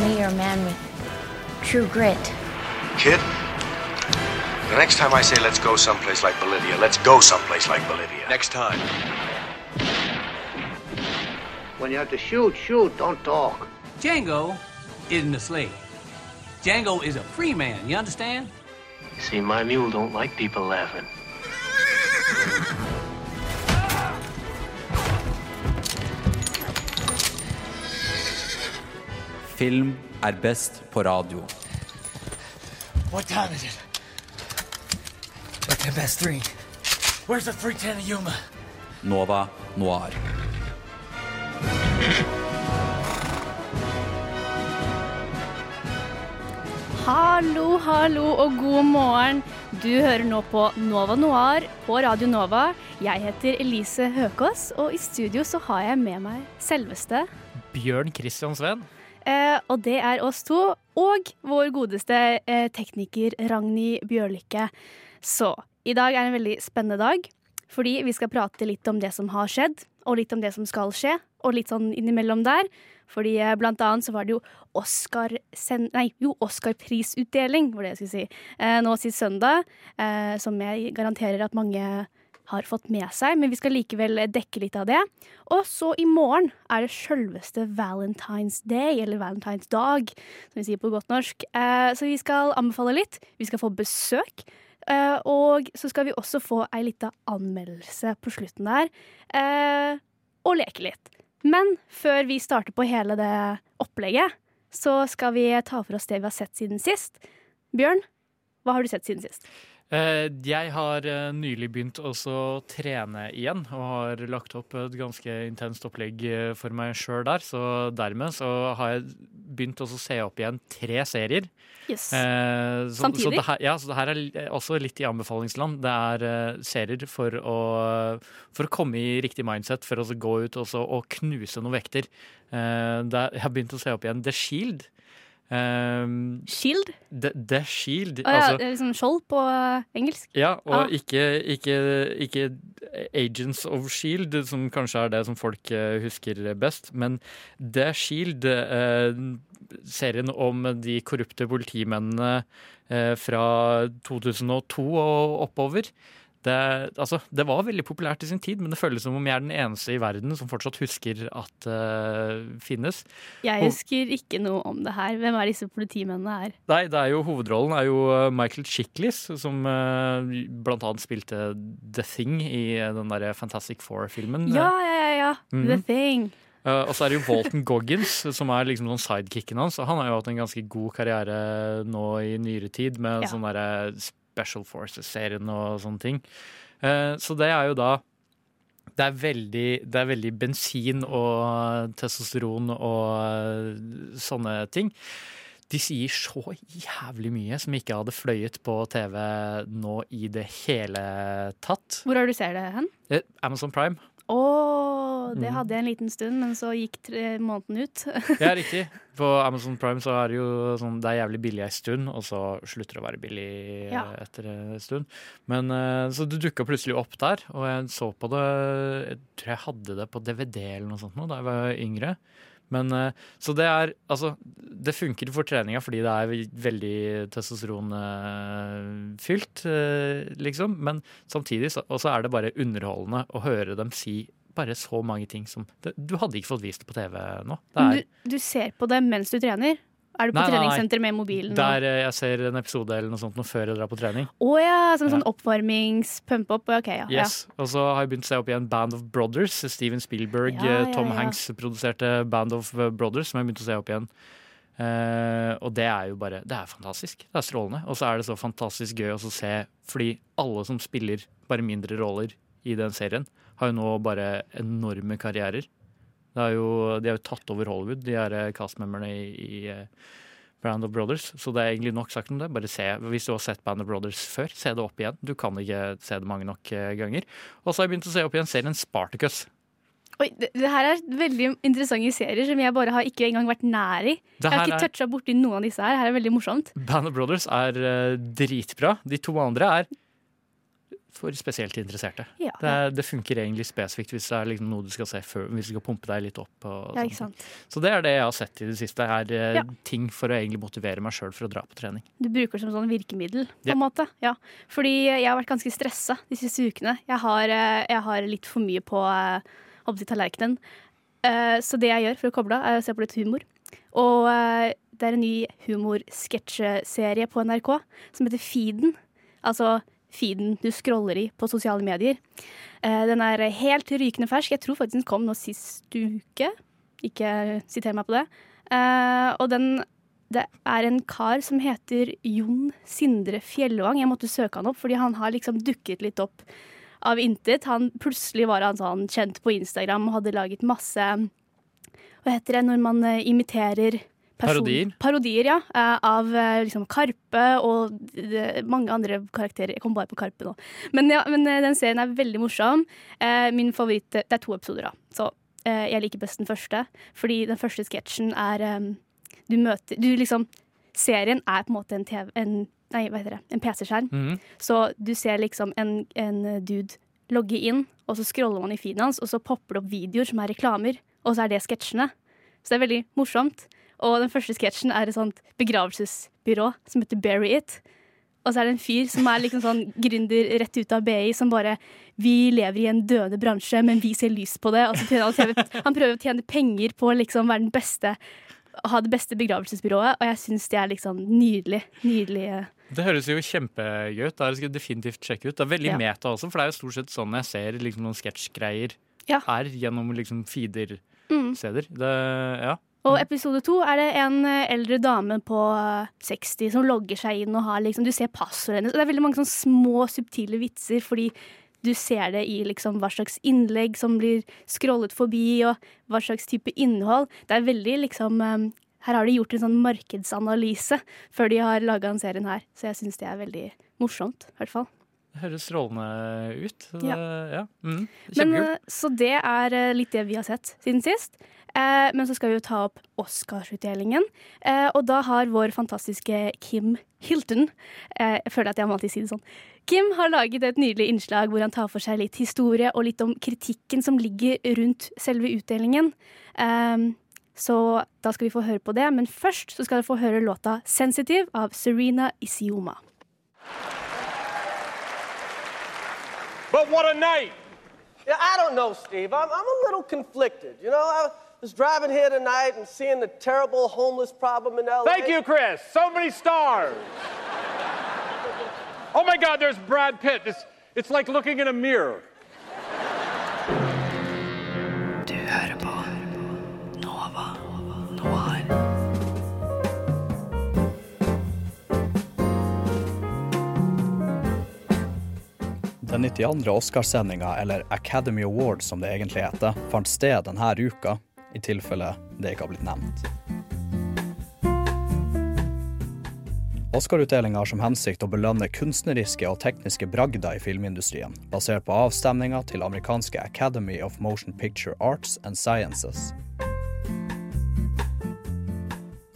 me you're a man with true grit. Kid, the next time I say let's go someplace like Bolivia, let's go someplace like Bolivia. Next time. When you have to shoot, shoot, don't talk. Django isn't a slave. Django is a free man, you understand? See, my mule don't like people laughing. Film er best på radio. What time is it? Like ten past three. Where's the 310 of Yuma? Nova Noir. Hallo, hallo og god morgen. Du hører nå på Nova Noir på Radio Nova. Jeg heter Elise Høkås, og i studio så har jeg med meg selveste Bjørn Christian Sveen. Eh, og det er oss to, og vår godeste eh, tekniker Ragnhild Bjørlykke. Så i dag er en veldig spennende dag, fordi vi skal prate litt om det som har skjedd, og litt om det som skal skje, og litt sånn innimellom der. Fordi eh, blant annet så var det jo Oscar Nei, jo, Oscar-prisutdeling, var det jeg skulle si, nå sist søndag, som jeg garanterer at mange har fått med seg, men vi skal likevel dekke litt av det. Og så i morgen er det sjølveste Valentine's Day, eller Valentine's Dag, som vi sier på godt norsk. Eh, så vi skal anbefale litt. Vi skal få besøk. Eh, og så skal vi også få ei lita anmeldelse på slutten der, eh, og leke litt. Men før vi starter på hele det opplegget, så skal vi ta for oss det vi har sett siden sist. Bjørn, hva har du sett siden sist? Eh, Jeg har eh, nylig begynt å trene igjen, og har lagt opp et ganske intenst opplegg eh, for meg sjøl der. Så dermed så har jeg begynt å se opp igjen tre serier. Yes. Eh, så, Samtidig? Så det her, ja, så det her er også litt i anbefalingsland. Det er serier for å, for å komme i riktig mindset, for å gå ut og knuse noen vekter. Eh, jeg har begynt å se opp igjen The Shield. Um, Shield? The, The Shield. Oh, ja, altså- liksom skjold på eh, engelsk. ja, og Ah. ikke, ikke, ikke Agents of Shield, som kanskje er det som folk eh, husker best, men The Shield, eh, serien om de korrupte politimennene eh, fra 2002 og oppover. Det, altså, det var veldig populært i sin tid, men det føles som om jeg er den eneste i verden som fortsatt husker at det finnes. Jeg husker ikke noe om det her. Hvem er disse politimennene her? Nei, det er jo hovedrollen er jo eh, Michael Chiklis, som uh, blant annet spilte The Thing i den derre Fantastic Four-filmen. Ja, ja, ja. ja. Mhm. The Thing. Uh, og så er det jo Walton Goggins, som er liksom sånn sidekicken hans. Han har jo hatt en ganske god karriere nå i nyere tid, med Ja. sånn derre Special Forces-serien og sånne ting. Eh, så det er jo da det er, veldig, det er veldig bensin og testosteron og eh, sånne ting. De sier så jævlig mye som ikke hadde fløyet på TV nå i det hele tatt. Hvor har du ser det hen? Eh, Amazon Prime. Å, det Mhm. hadde jeg en liten stund, men så gikk tre måneden ut. Ja, riktig. På Amazon Prime så er det jo sånn det er jævlig billig ei stund, og så slutter det å være billig eh, Ja. etter en stund. Men eh, Så det dukka plutselig opp der, og jeg så på det Jeg tror jeg hadde det på DVD eller noe sånt nå, da jeg var yngre. Men eh, Så det er Altså, det funker for treninga fordi det er veldig testosteronfylt, eh, liksom. Men samtidig så, og så er det bare underholdende å høre dem si bare så mange ting som Du hadde ikke fått vist det på TV nå. Du, du ser på det mens du trener? Er du på Nei, treningssenter med mobilen? og- Der eh, jeg ser en episode eller noe sånt noe før jeg drar på trening. Å ja, som en Ja. sånn oppvarmings-pump up? Ok, ja. Yes. Og så har jeg begynt å se opp igjen Band of Brothers. Steven Spielberg, Ja, eh, Tom. Hanks produserte Band of eh, Brothers, som jeg har begynt å se opp igjen. Uh, og det er jo bare Det er fantastisk. Det er strålende. Og så er det så fantastisk gøy å se, fordi alle som spiller bare mindre roller i den serien, har jo nå bare enorme karrierer. Det er jo, de har jo tatt over Hollywood, de her eh, castmemberne i, i eh, Band of Brothers. Så det er egentlig nok sagt om det. Bare se, Hvis du har sett Band of Brothers før, se det opp igjen. Du kan ikke se det mange nok eh, ganger. Og så har jeg begynt å se opp igjen serien Spartacus. Oi, det, det her er veldig interessante serier som jeg bare har ikke engang vært nær i. Jeg har ikke toucha borti noen av disse her. Her er veldig morsomt. Band of Brothers er uh, dritbra. De to andre er for spesielt interesserte. Ja, Det, er, det funker egentlig spesifikt hvis det er liksom noe du skal se før, hvis du skal pumpe deg litt opp. Ja. Så det er det jeg har sett i det siste. er eh, Ja. Ting for å egentlig motivere meg sjøl for å dra på trening. Du bruker det som sånn virkemiddel, på Ja. en måte. Ja. Fordi jeg har vært ganske stressa de siste ukene. Jeg har, eh, jeg har litt for mye på eh, å si tallerkenen. Eh, Så det jeg gjør for å koble av, er å se på litt humor. Og eh, det er en ny humorsketsjeserie på NRK som heter Feeden. Altså feeden du scroller i på sosiale medier. Eh, Den er helt rykende fersk. Jeg tror faktisk den kom nå sist uke. Ikke siter meg på det. Eh, Og den det er en kar som heter Jon Sindre Fjellvang. Jeg måtte søke han opp, fordi han har liksom dukket litt opp av intet. Han, plutselig var han sånn kjent på Instagram og hadde laget masse Hva heter det når man eh, imiterer Parodier? Parodier, ja. eh, Av eh, liksom Karpe og mange andre karakterer. Jeg kom bare på Karpe nå. Men, ja, men eh, den serien er veldig morsom. Min favoritt Det er to episoder, da. Så jeg liker best den første. Fordi den første sketsjen er Du møter Du liksom Serien er på en måte en TV en, Nei, hva heter det? En PC-skjerm. Mm. Så du ser liksom en, en dude logge inn, og så scroller man i feeden hans, og så popper det opp videoer som er reklamer, og så er det sketsjene. Så det er veldig morsomt. Og den første sketsjen er et sånt begravelsesbyrå som heter Bury It. Og så er det en fyr som er liksom sånn gründer rett ut av BI som bare Vi lever i en døende bransje, men vi ser lyst på det. Og så prøver han, å tjene, han prøver å tjene penger på å liksom være den beste ha det beste begravelsesbyrået, og jeg syns det er liksom nydelig. Nydelig. eh, Det høres jo kjempegøy ut. Det skal jeg definitivt sjekke ut. Det er veldig Ja. meta også, for det er jo stort sett sånn jeg ser liksom noen sketsjgreier Ja. her gjennom liksom feeder-steder. Mm. Det, ja. Og episode to er det en eh, eldre dame på eh, 60 som logger seg inn og har liksom Du ser passordet hennes. Og det er veldig mange sånne små, subtile vitser, fordi du ser det i liksom hva slags innlegg som blir scrollet forbi, og hva slags type innhold. Det er veldig liksom eh, Her har de gjort en sånn markedsanalyse før de har laga den serien her, så jeg syns det er veldig morsomt, i hvert fall. Det høres strålende ut. Ja. ja. Mm, Men, eh, så det er eh, litt det vi har sett siden sist. Eh, men så skal vi jo ta opp Oscarsutdelingen. Eh, og da har vår fantastiske Kim Hilton eh, Jeg føler at jeg må alltid si det sånn. Kim har laget et nydelig innslag hvor han tar for seg litt historie og litt om kritikken som ligger rundt selve utdelingen. Eh, så da skal vi få høre på det, men først så skal dere få høre låta 'Sensitive' av Serena Isioma. But what a night! Yeah, I don't know, Steve. I'm, I'm a little conflicted. You know, I was driving here tonight and seeing the terrible homeless problem in LA. Thank you, Chris. So many stars. oh my God, there's Brad Pitt. It's, it's like looking in a mirror. Du hører på Nova Noir. Den 92. Oscarsendinga, eller Academy Award som det egentlig heter, fant sted denne uka, i tilfelle det ikke har blitt nevnt. Oscar-utdelinga har som hensikt å belønne kunstneriske og tekniske bragder i filmindustrien, basert på avstemninga til amerikanske Academy of Motion Picture Arts and Sciences.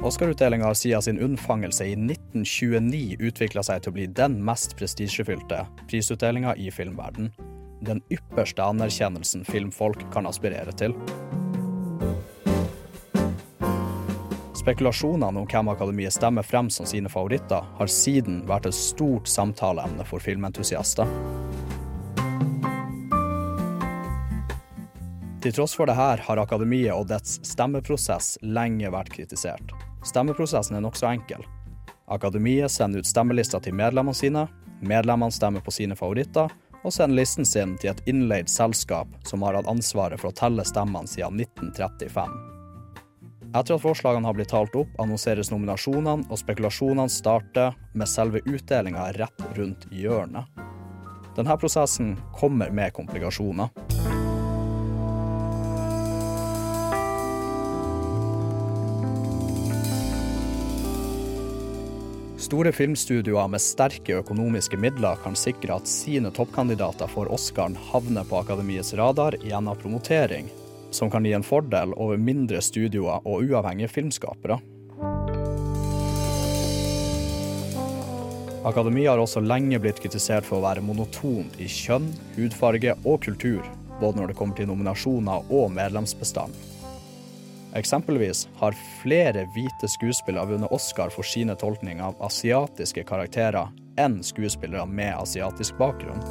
Oscar-utdelinga har siden sin unnfangelse i 1929 utvikla seg til å bli den mest prestisjefylte prisutdelinga i filmverden. Den ypperste anerkjennelsen filmfolk kan aspirere til. Spekulasjonene om hvem Akademiet stemmer frem som sine favoritter, har siden vært et stort samtaleemne for filmentusiaster. Til tross for det her har Akademiet og dets stemmeprosess lenge vært kritisert. Stemmeprosessen er nokså enkel. Akademiet sender ut stemmelister til medlemmene sine, medlemmene stemmer på sine favoritter, og sender listen sin til et innleid selskap som har hatt ansvaret for å telle stemmene siden 1935. Etter at forslagene har blitt talt opp, annonseres nominasjonene, og spekulasjonene starter med selve utdelinga rett rundt hjørnet. Denne prosessen kommer med komplikasjoner. Store filmstudioer med sterke økonomiske midler kan sikre at sine toppkandidater for Oscaren havner på Akademiets radar gjennom promotering, som kan gi en fordel over mindre studioer og uavhengige filmskapere. Akademia har også lenge blitt kritisert for å være monotont i kjønn, hudfarge og kultur, både når det kommer til nominasjoner og medlemsbestand. Eksempelvis har flere hvite skuespillere vunnet Oscar for sine tolkninger av asiatiske karakterer enn skuespillere med asiatisk bakgrunn.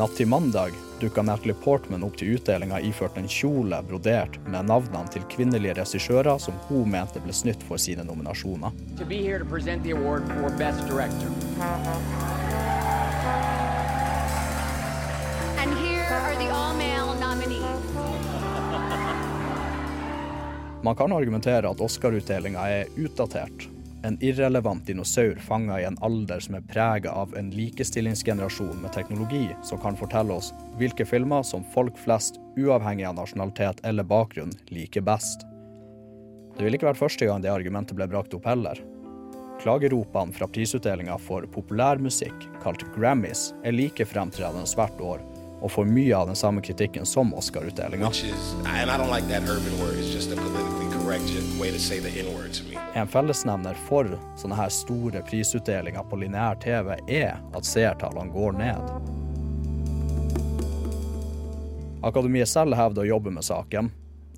Natt til mandag dukka Natalie Portman opp til utdelinga iført en kjole brodert med navnene til kvinnelige regissører som hun mente ble snytt for sine nominasjoner. to be here to present the award for Best Director. And here are the all-male nominees. Man kan argumentere at Oscar-utdelinga er utdatert. En irrelevant dinosaur fanga i en alder som er prega av en likestillingsgenerasjon med teknologi som kan fortelle oss hvilke filmer som folk flest, uavhengig av nasjonalitet eller bakgrunn, liker best. Det ville ikke vært første gang det argumentet ble brakt opp heller. Klageropene fra prisutdelinga for populærmusikk, kalt Grammys, er like fremtredende hvert år, og får mye av den samme kritikken som Oscar-utdelinga. Like. En fellesnevner for sånne her store prisutdelinger på lineær TV er at seertallene går ned. Akademiet selv hevder å jobbe med saken,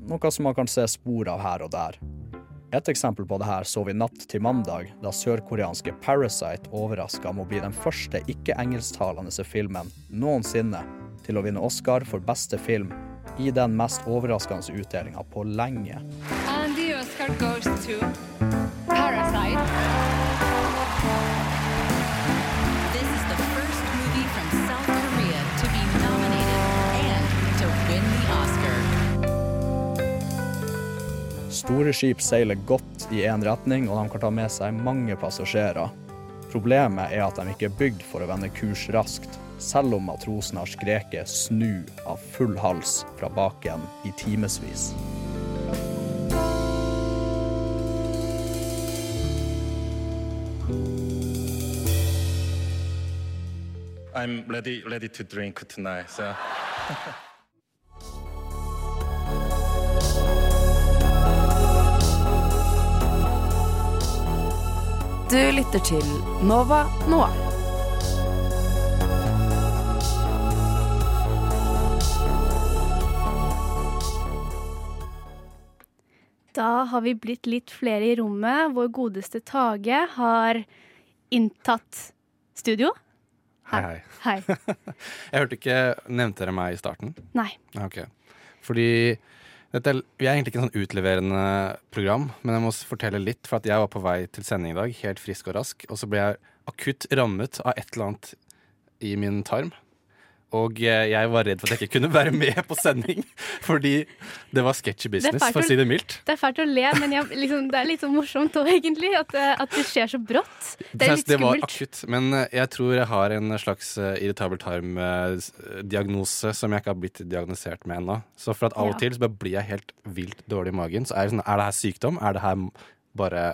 noe som man kan se spor av her og der. Et eksempel på det her så vi natt til mandag, da sørkoreanske Parasite overraska med å bli den første ikke-engelsktalende filmen noensinne til å vinne Oscar for beste film i den mest overraskende utdelinga på lenge. And the Oscar goes to Parasite. Store skip seiler godt i én retning, og de kan ta med seg mange passasjerer. Problemet er at de ikke er bygd for å vende kurs raskt, selv om matrosen har skreket 'snu' av full hals fra baken i timevis. I'm ready, ready to drink tonight. So. Du lytter til Nova Noir. Da har vi blitt litt flere i rommet. Vår godeste Tage har inntatt studio. Hei, hei. Hei. Jeg hørte ikke Nevnte dere meg i starten? Nei. Ja, Ok. Fordi dette Vi er egentlig ikke en sånn utleverende program, men jeg må fortelle litt. For at jeg var på vei til sending i dag, helt frisk og rask, og så ble jeg akutt rammet av et eller annet i min tarm. Og eh, jeg var redd for at jeg ikke kunne være med på sending, fordi det var sketchy business, for å si det mildt. Det er fælt å le, men jeg, liksom, det er litt sånn morsomt òg, egentlig. At, det- at det skjer så brått. Det er litt skummelt. det var akutt, men eh, jeg tror jeg har en slags eh, irritabel tarm-diagnose som jeg ikke har blitt diagnosert med ennå. Så for at av og til så bare blir jeg helt vilt dårlig i magen. Så er, det sånn, er det her sykdom? Er det her bare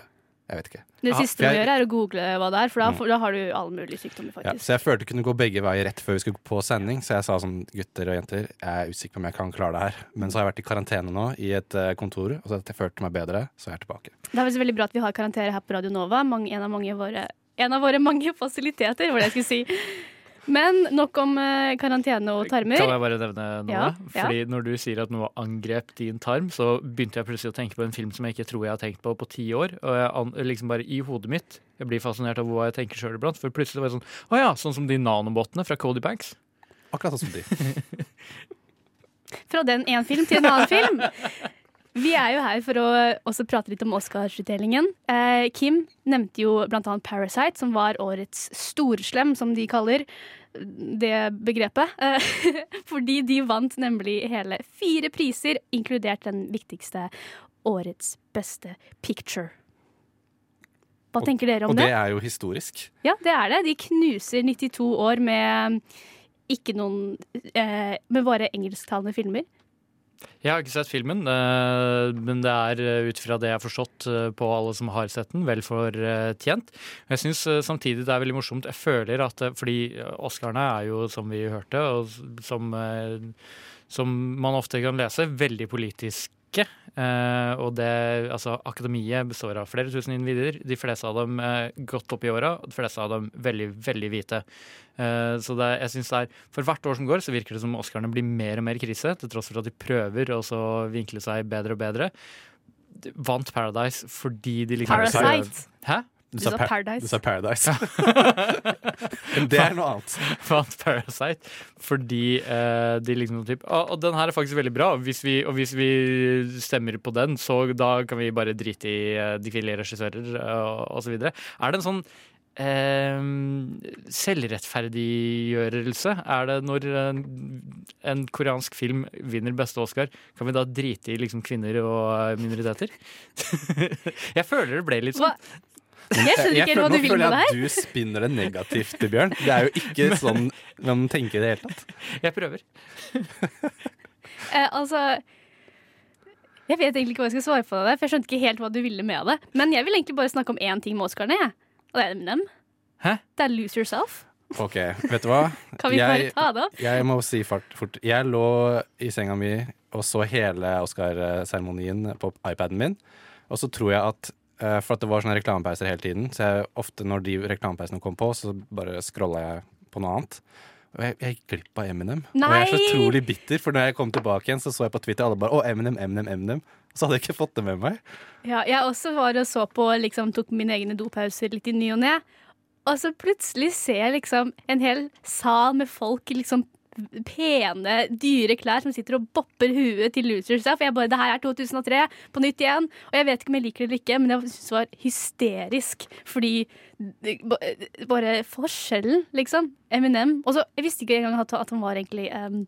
Jeg vet ikke. Det Ja, siste for du gjør, er å google hva det er, for da, Mm. da har du alle mulige sykdommer, Ja, faktisk. så jeg følte det kunne gå begge veier rett før vi skulle på sending. Så jeg sa sånn, gutter og jenter, jeg er usikker på om jeg kan klare det her. Men så har jeg vært i karantene nå i et eh, kontor, og så har jeg følt meg bedre, så er jeg tilbake. Det er veldig bra at vi har karakterer her på Radio Nova. Mange, en, av mange våre, en av våre mange fasiliteter, var det jeg skulle si. Men nok om eh, karantene og tarmer. Kan jeg bare nevne noe? Ja, ja. Fordi Når du sier at noe angrep din tarm, så begynte jeg plutselig å tenke på en film som jeg ikke tror jeg har tenkt på på ti år. Og jeg an, liksom bare i hodet mitt Jeg blir fascinert av hva jeg tenker sjøl iblant. For plutselig var det sånn Å ja, sånn som de nanobotene fra Cody Banks. Akkurat sånn som de. Fra den én film til en annen film. Vi er jo her for å også prate litt om Oscarsutdelingen. Eh, Kim nevnte jo annet Parasite, som var årets storslem, som de kaller det begrepet. Eh, fordi de vant nemlig hele fire priser, inkludert den viktigste årets beste picture. Hva Og- tenker dere om det? og det? det er jo historisk. Ja, det er det. De knuser 92 år med ikke noen eh, Med bare engelsktalende filmer. Jeg har ikke sett filmen, eh, men det er eh, ut fra det jeg har forstått eh, på alle som har sett den, vel fortjent. Jeg syns samtidig det er veldig morsomt. Jeg føler at Fordi Oscarene er jo, som vi hørte, og som, som man ofte kan lese, veldig politisk ikke. Eh, og det, altså, akademiet består av flere tusen individer. De fleste av dem eh, godt opp i åra, de fleste av dem veldig, veldig hvite. Eh, så det, jeg synes det er, For hvert år som går, så virker det som Oscarene blir mer og mer krise, til tross for at de prøver å vinkle seg bedre og bedre. Vant Paradise fordi de liksom Parasite. Hæ? Du Du sa, par Paradise. Du sa Paradise. Men det er noe annet. Fant Parasite fordi uh, de liksom typ, og, og den her er faktisk veldig bra. Hvis vi, og hvis vi stemmer på den, så da kan vi bare drite i uh, de kvinnelige regissører og, osv. så videre. Er det en sånn eh, selvrettferdiggjørelse? Er det når en, en koreansk film vinner beste Oscar, kan vi da drite i liksom kvinner og minoriteter? Jeg føler det ble litt sånn. Hva? Jeg skjønner ikke helt hva du vil med det jeg her. at du spinner det negativt, Bjørn. Det er jo ikke sånn man tenker i det hele tatt. Jeg prøver. Eh, altså Jeg vet egentlig ikke hva jeg skal svare på det, for jeg skjønte ikke helt hva du ville med det. Men jeg vil egentlig bare snakke om én ting med Oscarene, jeg. Og det er Eminem. Hæ? Det er Lose Yourself. Ok, vet du hva? Kan vi bare ta det opp? Jeg må si fart, fort. Jeg lå i senga mi og så hele Oscar-seremonien på iPaden min. Og så tror jeg at For at det var sånne reklamepauser hele tiden, så jeg ofte når de reklamepausene kom på, så bare scrolla jeg på noe annet. Og jeg, jeg gikk glipp av Eminem. Og jeg er så utrolig bitter, for når jeg kom tilbake igjen, så så jeg på Twitter alle bare Å, Eminem, Eminem, Eminem. Og så hadde jeg ikke fått det med meg. Ja, jeg også var og så på, liksom, tok mine egne dopauser litt i ny og ne. Og så plutselig ser jeg liksom en hel sal med folk liksom pene, dyre klær som sitter og bopper huet til Lose Yourself. Og jeg bare, det her er 2003, på nytt igjen. Og jeg vet ikke om jeg liker det eller ikke, men jeg synes det var hysterisk. Fordi bare forskjellen, liksom. Eminem. Og så, jeg visste ikke engang at, at han var egentlig um,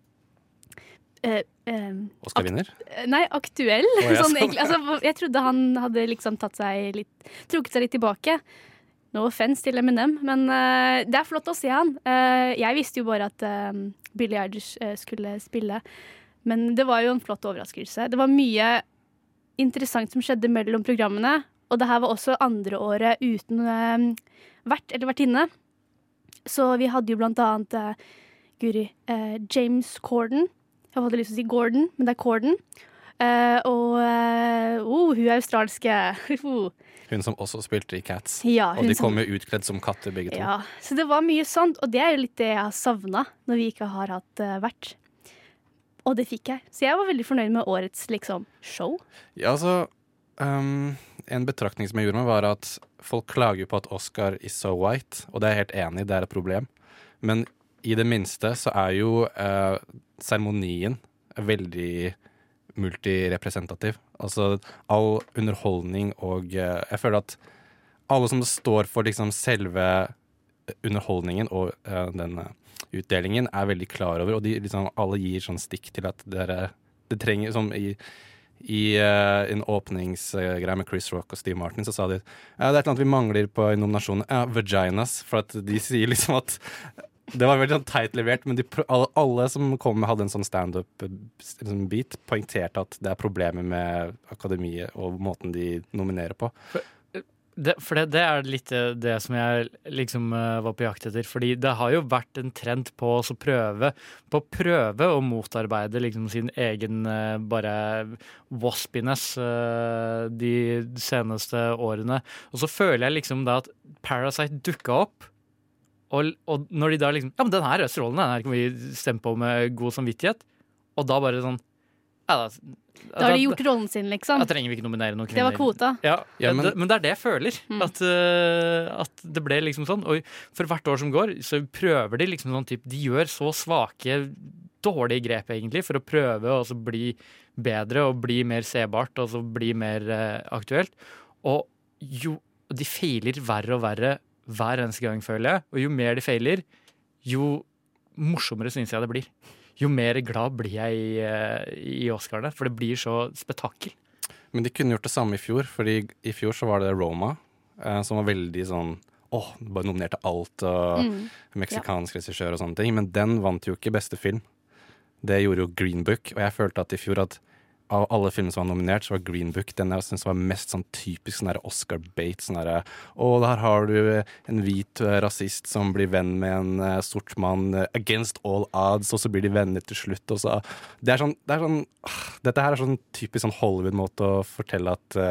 uh, um, Oscar-vinner. Nei, aktuell. Oh, ja, sånn, sånn. egentlig, altså, jeg trodde han hadde liksom tatt seg litt Trukket seg litt tilbake. No offense til Eminem, men uh, det er flott å se han. Uh, jeg visste jo bare at uh, Billie Eilish skulle spille, men det var jo en flott overraskelse. Det var mye interessant som skjedde mellom programmene, og det her var også andre året uten vert eller vertinne. Så vi hadde jo blant annet Guri James Corden. Jeg hadde lyst til å si Gordon, men det er Corden. Og oh, hun er australske. Uh. Hun som også spilte i Cats. Ja, og de som- kom jo utkledd som katter, begge to. ja, så det var mye sånt, og det er jo litt det jeg har savna når vi ikke har hatt uh, vert. Og det fikk jeg. Så jeg var veldig fornøyd med årets liksom, show. Ja, altså um, En betraktning som jeg gjorde meg, var at folk klager på at Oscar is so white, og det er jeg helt enig i, det er et problem. Men i det minste så er jo seremonien seremonien veldig multirepresentativ. Altså all underholdning og eh, Jeg føler at alle som står for liksom selve underholdningen og uh, den eh, utdelingen, er veldig klar over, og de liksom alle gir sånn stikk til at dere Det trenger som i i uh, en åpningsgreie med Chris Rock og Steve Martin, så sa de ja, det er annet vi mangler på nominasjonen. Ja, vaginas. For at de sier liksom at Det var veldig sånn teit levert, men de, alle, som kom hadde en sånn standup-beat, poengterte at det er problemer med akademiet og måten de nominerer på. Det, for det, det er litt det, det som jeg liksom uh, var på jakt etter. Fordi det har jo vært en trend på å prøve På å prøve å motarbeide liksom sin egen uh, bare waspiness uh, de seneste årene. Og så føler jeg liksom da at Parasite dukka opp. Og, og når de da liksom Ja, men den her Østerrollen den her kan vi stemme på med god samvittighet. Og da bare sånn ja, da, Da har de gjort rollen sin, liksom. da trenger vi ikke nominere noen kvinner. Det var kvota. Ja, Ja, men- det, men det er det jeg føler. Mm. At, uh, at det ble liksom sånn. Og for hvert år som går, så prøver de liksom sånn type De gjør så svake, dårlige grep, egentlig, for å prøve å så bli bedre og bli mer sebart og så bli mer uh, aktuelt. Og jo De feiler verre og verre hver eneste gang, føler jeg. Og jo mer de feiler, jo morsommere syns jeg det blir. Jo mer glad blir jeg i, eh, i Oscarene, for det blir så spetakkel. Men de kunne gjort det samme i fjor, Fordi i fjor så var det Roma, eh, som var veldig sånn Åh, bare nominerte alt, og Mm. meksikansk regissør og sånne ting. Men den vant jo ikke beste film. Det gjorde jo Green Book, og jeg følte at i fjor at av alle filmer som var nominert, så var Green Book den jeg synes var mest sånn typisk sånn Oscar Bate. Sånn derre Å, der har du en hvit eh, rasist som blir venn med en uh, sort mann uh, against all odds, og så blir de venner til slutt, og så Det er sånn, det er sånn uh, Dette her er sånn typisk sånn Hollywood-måte å fortelle at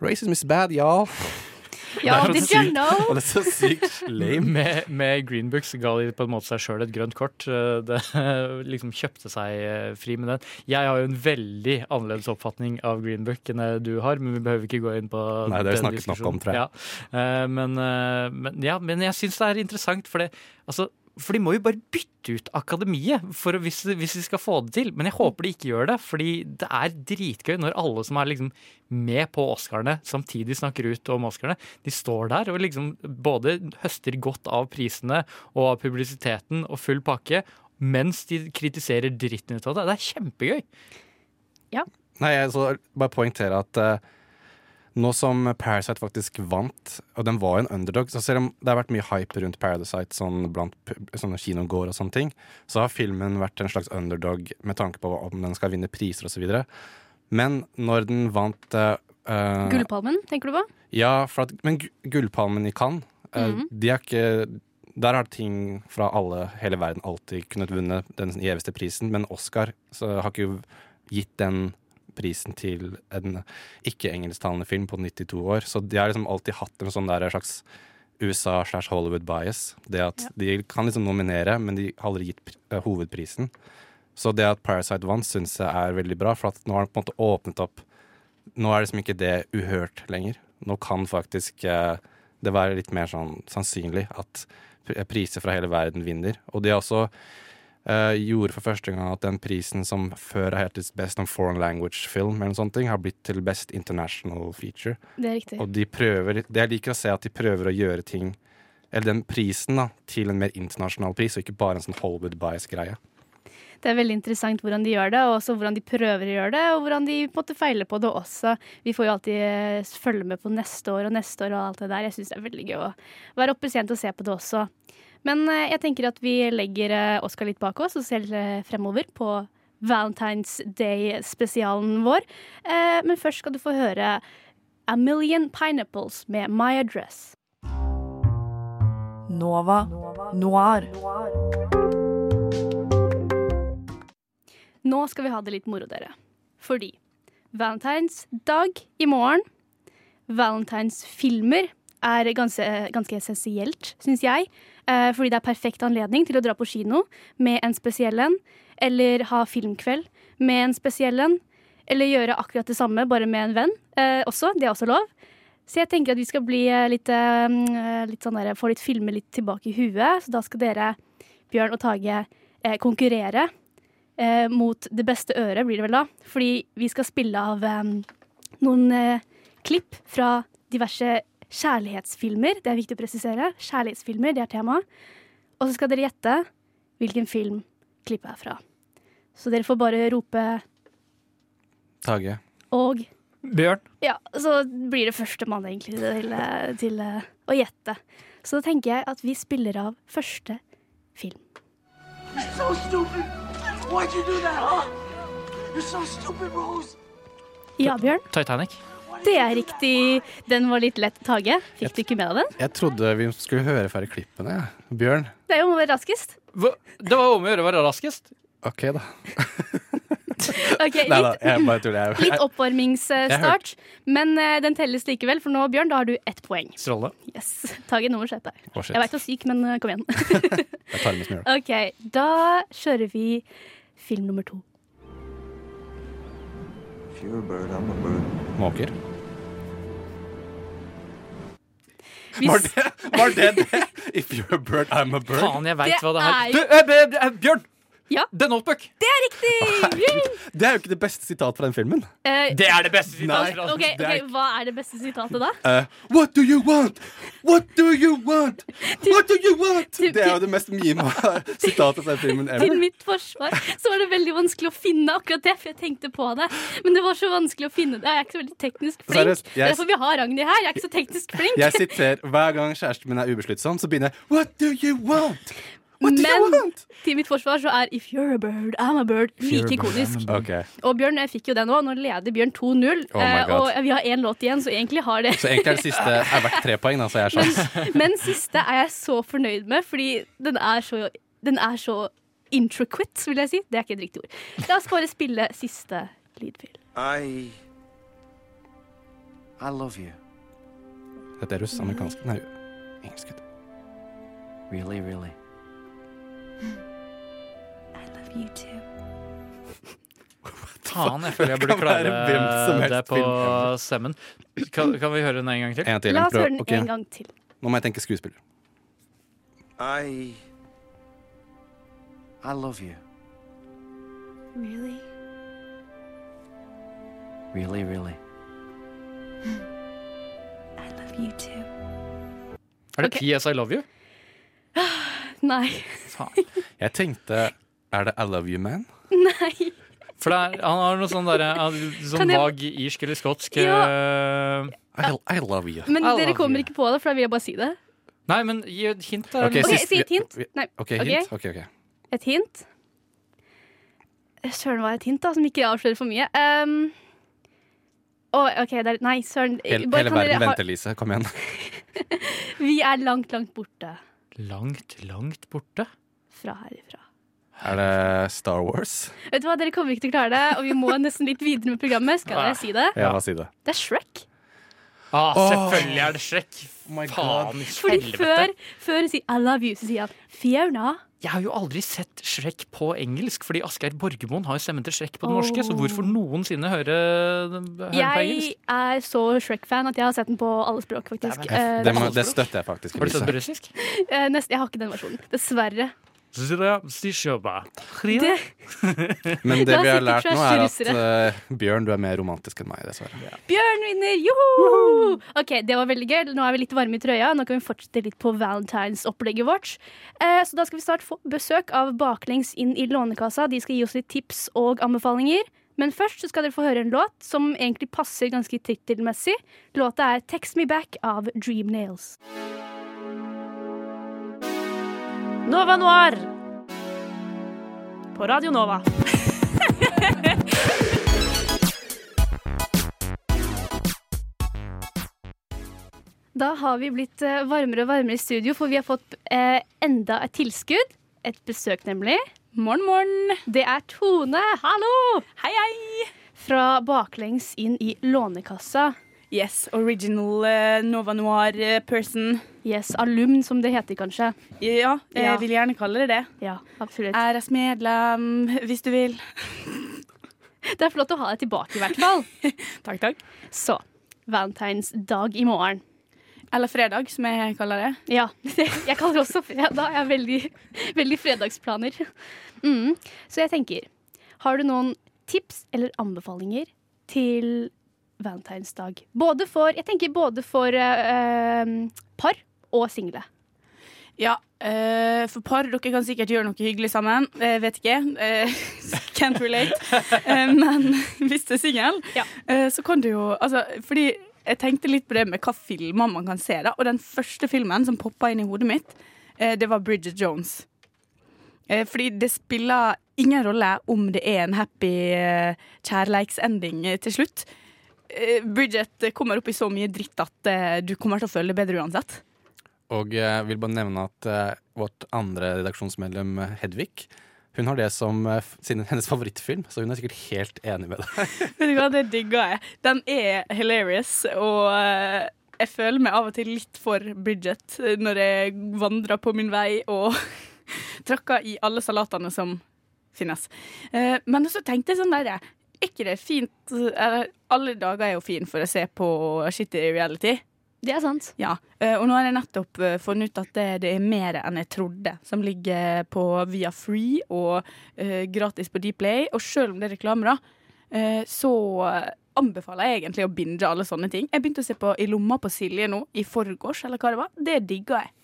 Racism is bad, y'all. Ja, Det er så did you sykt- know? Og det er så sykt lame. Med, med Green Books ga de på en måte seg sjøl et grønt kort. Eh, Det liksom kjøpte seg eh, fri med den. Jeg har jo en veldig annerledes oppfatning av Green Book enn det du har, men vi behøver ikke gå inn på Nei, det har vi den snakket nok om, tror jeg. Ja. Eh, Men, men, ja, men jeg syns det er interessant, for det altså, for de må jo bare bytte ut akademiet for hvis, hvis de skal få det til. Men jeg håper de ikke gjør det, fordi det er dritgøy når alle som er liksom med på Oscarene, samtidig snakker ut om Oscarene. De står der og liksom både høster godt av prisene og av publisiteten og full pakke, mens de kritiserer dritten ut av det. Det er kjempegøy. Ja. Nei, jeg så bare poengtere at eh, nå som Parasite faktisk vant, og den var en underdog Så selv om det har vært mye hype rundt Parasite sånn blant sånne kinogårder, og sånne ting, så har filmen vært en slags underdog med tanke på om den skal vinne priser osv. Men når den vant eh, Gullpalmen, tenker du på? Ja, at, men Gu- Gullpalmen i Cannes, eh, Mhm. de er ikke der har ting fra alle, hele verden alltid kunnet vunne den gjeveste prisen, men Oscar så har ikke gitt den prisen til en ikke-engelsktalende film på 92 år. Så de har liksom alltid hatt en sånn der slags USA slash Hollywood bias. Det at De kan liksom nominere, men de har aldri gitt eh, hovedprisen. Så det at Parasite vant, syns jeg er veldig bra, for nå har den på en måte åpnet opp Nå er liksom ikke det uhørt lenger. Nå kan faktisk eh, det være litt mer sånn sannsynlig at priser fra hele verden vinner. Og de også eh, gjorde for første gang at den prisen som før har hett Best on Foreign Language Film, eller sånne ting, har blitt til Best International Feature. Det er riktig. Og de prøver, det jeg liker å se at de prøver å gjøre ting, eller den prisen da, til en mer internasjonal pris, og ikke bare en sånn Hollywood bias-greie. Det er veldig interessant hvordan de gjør det, og også hvordan de prøver å gjøre det, og hvordan de på en feiler på det også. Vi får jo alltid eh, følge med på neste år og neste år og alt det der. Jeg syns det er veldig gøy å være oppe sent og se på det også. Men eh, jeg tenker at vi legger Oskar Oscar litt bak oss og ser eh, fremover på Valentine's Day-spesialen vår. Eh, Men først skal du få høre A Million Pineapples med My Address. Nova Noir. Nå skal vi ha det litt moro, dere. Fordi Valentines dag i morgen, Valentines-filmer, er ganske, ganske essensielt, syns jeg. Eh, fordi det er perfekt anledning til å dra på kino med en spesiell en, eller ha filmkveld med en spesiell en, eller gjøre akkurat det samme, bare med en venn eh, også. Det er også lov. Så jeg tenker at vi skal bli eh, litt, eh, litt sånn der, få litt filmer litt tilbake i huet. Så da skal dere, Bjørn og Tage, konkurrere mot det beste øret, blir det vel da. Fordi vi skal spille av noen klipp fra diverse kjærlighetsfilmer. Det er viktig å presisere. Kjærlighetsfilmer, det er temaet. Og så skal dere gjette hvilken film klippet er fra. Så dere får bare rope Tage. og Bjørn. Ja, så blir det førstemann egentlig til, til eh, å gjette. Så da tenker jeg at vi spiller av første film. So stupid. Why'd you do that, huh? You're so stupid, Rose. Ja, Bjørn? Titanic. Det er riktig. Den var litt lett, Tage. Fikk du ikke med deg den? Jeg trodde vi skulle høre ferdig klippene. Ja. Bjørn? Det er jo om å være raskest. Det var om å gjøre å være raskest. OK, da. Ok, Nei da, litt, jeg bare tuller. Jeg- litt oppvarmingsstart, men uh, den telles likevel, for nå, Bjørn, da har du ett poeng. Stråle. Yes. Tage, nummer. Å, shit. Jeg veit du er syk, men uh, kom igjen. Jeg tar med. OK, da kjører vi film nummer to. Måker. Var det, var det det? If you're a bird, I'm a bird. Faen, jeg veit hva det er er. Du, eh, eh, Bjørn! Ja. The Notebook. Det er riktig! Det er jo ikke det beste sitatet fra den filmen. Eh, Det er det beste sitatet. Okay, OK, det er ok, hva er det beste sitatet da? Uh, what do you want? What do you want? What do you want? Det er jo det mest mima sitatet fra den filmen Til mitt forsvar så var det veldig vanskelig å finne akkurat det, for jeg tenkte på det. Men det var så vanskelig å finne det. Jeg er ikke så veldig teknisk flink. Seriøst, Det er jeg- derfor vi har Ragnhild her. Jeg er ikke så teknisk flink. Jeg sitter hver gang kjæresten min er ubesluttsom, så begynner jeg What do you want? Men til mitt forsvar så er If you're a bird, I'm a bird like ikonisk. Okay. Og Bjørn jeg fikk jo den òg. Nå leder Bjørn 2-0. Oh eh, og vi har én låt igjen, så egentlig har det Så egentlig er det siste er verdt tre poeng, da, så jeg har sjans. Men siste er jeg så fornøyd med, fordi den er så, den er så intricate, vil jeg si. Det er ikke et riktig ord. La oss bare spille siste lydfil. I. I love you. Dette er russ, amerikansk Nei, engelsk. Really, du. Really, love You too. Faen, jeg føler jeg burde klare det på semmen. Kan, kan vi høre den en gang til? En til. La oss høre den okay. en gang til. Nå må jeg tenke skuespiller. I. I love you. Really? Really, really. I love you too. Er det PS I Love You? Nei. Jeg tenkte Er det I Love You Man? Nei. For det er, han har noe sånn derre Sånn jeg- vag irsk eller skotsk Ja. eh, I, I love you. Men love dere kommer you. ikke på det, for da vil jeg bare si det. Nei, men gi et hint, da. Ok, okay, si et hint. Nei. Okay, hint? Okay. Okay, Et hint? Søren, hva er et hint, da, som ikke avslører for mye? Um, oh, OK, det er Nei, søren. Hele, Bare hele verden venter, Lise. Kom igjen. Vi er langt, langt borte Langt, langt borte? fra herifra. Er det Star Wars? Vet du hva, Dere kommer ikke til å klare det, og vi må nesten litt videre med programmet. Skal jeg si det? Ja, si det? Det er Shrek. Ah, selvfølgelig er det Shrek. Faen i Fordi helvete. før, før hun sier 'I love you', så sier han 'Fiona'. Jeg har jo aldri sett Shrek på engelsk, fordi Asgeir Borgermoen har jo stemmen til Shrek på det norske, så hvorfor noensinne høre, høre den på engelsk? Jeg er så Shrek-fan at jeg har sett den på alle språk, faktisk. Det, Det, det, det støtter jeg faktisk. Har du sett på russisk? eh, nest, jeg har ikke den versjonen. Dessverre. Det, Men det vi har lært nå, er at eh, Bjørn, du er mer romantisk enn meg, dessverre. Bjørn vinner! Joho! OK, det var veldig gøy. Nå er vi litt varme i trøya. Nå kan vi fortsette litt på Valentines-opplegget vårt. Eh, så da skal vi snart få besøk av Baklengs inn i Lånekassa. De skal gi oss litt tips og anbefalinger. Men først så skal dere få høre en låt som egentlig passer ganske tittelmessig. Låta er 'Text Me Back' av Dream Nails. Nova Noir på Radio Nova. Da har vi blitt eh, varmere og varmere i studio, for vi har fått eh, enda et tilskudd. Et besøk, nemlig. Morgen, morgen. Det er Tone. Hallo! Hei, hei. Fra baklengs inn i Lånekassa. Yes, original uh, Nova Noir eh, person. Yes, Alumn, som det heter kanskje. Ja, jeg Ja. vil gjerne kalle det det. Ja, absolutt. RS-medlem, hvis du vil. Det er flott å ha deg tilbake, i hvert fall. takk, takk. Så, valentinsdag i morgen. Eller fredag, som jeg kaller det. Ja, jeg kaller det også fredag. Jeg har veldig, veldig fredagsplaner. Mm. Så jeg tenker, har du noen tips eller anbefalinger til valentinsdag? Både for, jeg tenker både for uh, par og single. Ja, uh, for par, dere kan sikkert gjøre noe hyggelig sammen. Jeg vet ikke. Uh, can't relate. Men hvis du er singel, eh, så kan du jo Altså, fordi jeg tenkte litt på det med hva filmer man kan se, da. Og den første filmen som poppa inn i hodet mitt, det var Bridget Jones. Fordi det spiller ingen rolle om det er en happy kjærleiksending til slutt. Eh, Bridget kommer opp i så mye dritt at eh, du kommer til å føle det bedre uansett. Og jeg vil bare nevne at eh, vårt andre redaksjonsmedlem, Hedvig, hun har det som sin, hennes favorittfilm, så hun er sikkert helt enig med deg. Vet du hva, det digger jeg. Den er hilarious, og jeg føler meg av og til litt for Bridget når jeg vandrer på min vei og tråkker i alle salatene som finnes. Men så tenkte jeg sånn der, er ikke det fint eller, Alle dager er jo fin for å se på shitty reality. Det er sant. Ja, eh, Og nå har jeg nettopp eh, funnet ut at det, det er mer enn jeg trodde, som ligger på via Free og uh, gratis på Dplay. Og selv om det er reklame, da, uh, så anbefaler jeg egentlig å binge alle sånne ting. Jeg begynte å se på I lomma på Silje nå, i forgårs, eller hva det var. Det digga jeg.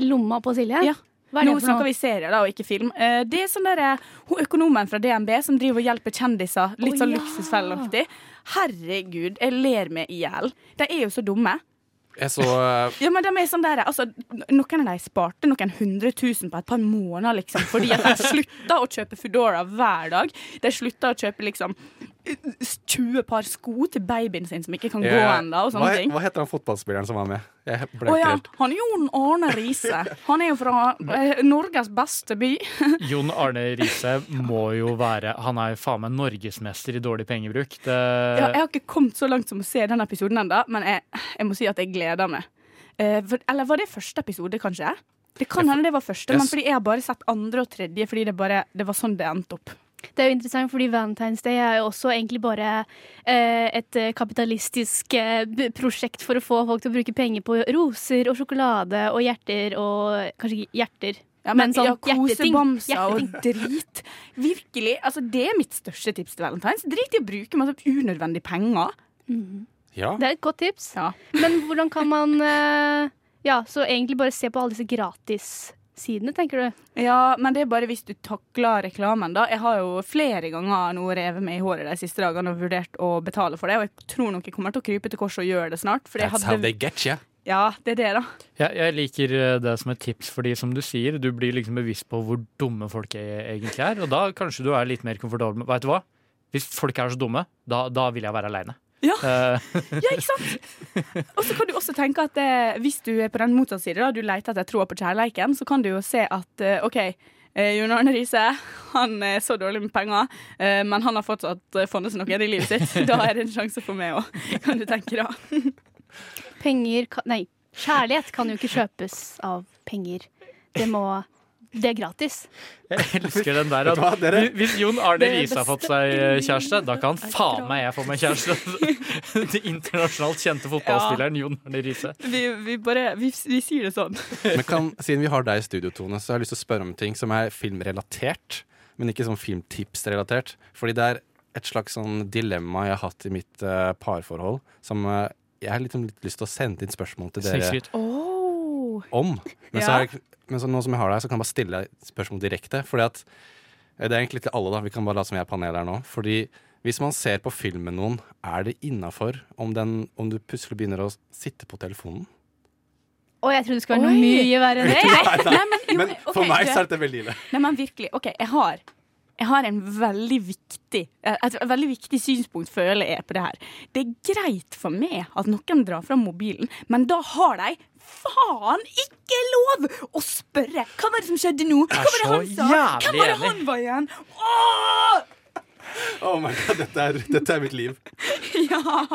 I lomma på Silje? Ja. Nå noe? snakker vi serie, da, og ikke film. Eh, Det er sånn der, eh, hun økonomen fra DNB som driver og hjelper kjendiser. Litt sånn ja. luksusfellaktig. Herregud, jeg ler meg i hjel. De er jo så dumme. Jeg så uh... Ja, men de er sånn der, altså, Noen av de sparte noen hundre tusen på et par måneder, liksom, fordi at de slutta å kjøpe Foodora hver dag. De slutta å kjøpe liksom 20 par sko til babyen sin som ikke kan gå jeg- ennå, hva, hva heter han fotballspilleren som var med? Jeg ble Å ja, han er Jon Arne Riise. Han er jo fra eh, Norges beste by. Jon Arne Riise må jo være Han er jo faen meg norgesmester i dårlig pengebruk. Det, Ja, jeg har ikke kommet så langt som å se den episoden ennå, men jeg, jeg må si at jeg gleder meg. Eh, for, eller var det første episode, kanskje? Det kan hende det var første, men fordi jeg har bare sett andre og tredje. Fordi det, bare, det var sånn det endte opp. Det er jo interessant, fordi Valentine's Day er jo også egentlig bare eh, et eh, kapitalistisk eh, prosjekt for å få folk til å bruke penger på roser og sjokolade og hjerter og Kanskje ikke hjerter, Ja, men, sånn ja, hjerteting. kosebamser og drit. Virkelig. Altså, det er mitt største tips til valentines. Drit i å bruke masse unødvendige penger. Ja. Det er et godt tips. Men hvordan kan man eh, Ja, så egentlig bare se på alle disse gratissidene, tenker du? Ja, men det er bare hvis du takler reklamen, da. Jeg har jo flere ganger nå revet meg i håret de siste dagene og vurdert å betale for det, og jeg tror nok jeg kommer til å krype til korset og gjøre det snart. That's how they get you. Ja, det er det, da. Jeg, jeg liker eh, det som et tips, fordi som du sier, du blir liksom bevisst på hvor dumme folk er, egentlig er. Og da kanskje du er litt mer komfortabel med Vet du hva? Hvis folk er så dumme, da, da vil jeg være aleine. Ja. Eh, Ja, ikke sant? Og så kan du også tenke at eh, hvis du er på den motsatte side, da, du leter etter troa på kjærleiken, så kan du jo se at eh, OK, eh, Jon Arne Riise han er så dårlig med penger, men han har fortsatt funnet seg noe i livet sitt. Da er det en sjanse for meg òg, kan du tenke da. Penger kan, Nei, kjærlighet kan jo ikke kjøpes av penger. Det må Det er gratis. Jeg elsker den der. At, dere- hvis Jon Arne Det Riise har fått seg kjæreste, da kan faen meg jeg få meg kjæreste. Den internasjonalt kjente fotballspilleren Jon Arne Riise. Vi, vi bare vi, vi sier det sånn. Men kan, siden vi har deg i studio, Tone, så har jeg lyst til å spørre om ting som er filmrelatert, men ikke sånn filmtips-relatert. Fordi det er et slags sånn dilemma jeg har hatt i mitt uh, parforhold, som uh, jeg har litt, litt lyst til å sende inn spørsmål til dere Snikskryt. Om. Men, så er, men så nå som jeg har deg, så kan jeg bare stille deg spørsmål direkte. Fordi at eh, Det er egentlig til alle, da. Vi kan bare la som vi er panel her nå. Fordi hvis man ser på film med noen, er det innafor om, om du plutselig begynner å sitte på telefonen? Å, jeg trodde det skulle være Oi. noe mye verre enn det. Nei, nei. Nei, men, jo, Men ok, for meg så er dette veldig ille. Nei, men virkelig. OK, jeg har, jeg har en veldig viktig et veldig viktig synspunkt føler jeg på det her. Det er greit for meg at noen drar fram mobilen, men da har de faen ikke lov å spørre! Hva var det som skjedde nå? Hva var det han sa? Hva Hvem var det han var igjen? Åh! Oh my god, dette er, dette er mitt liv. Ja!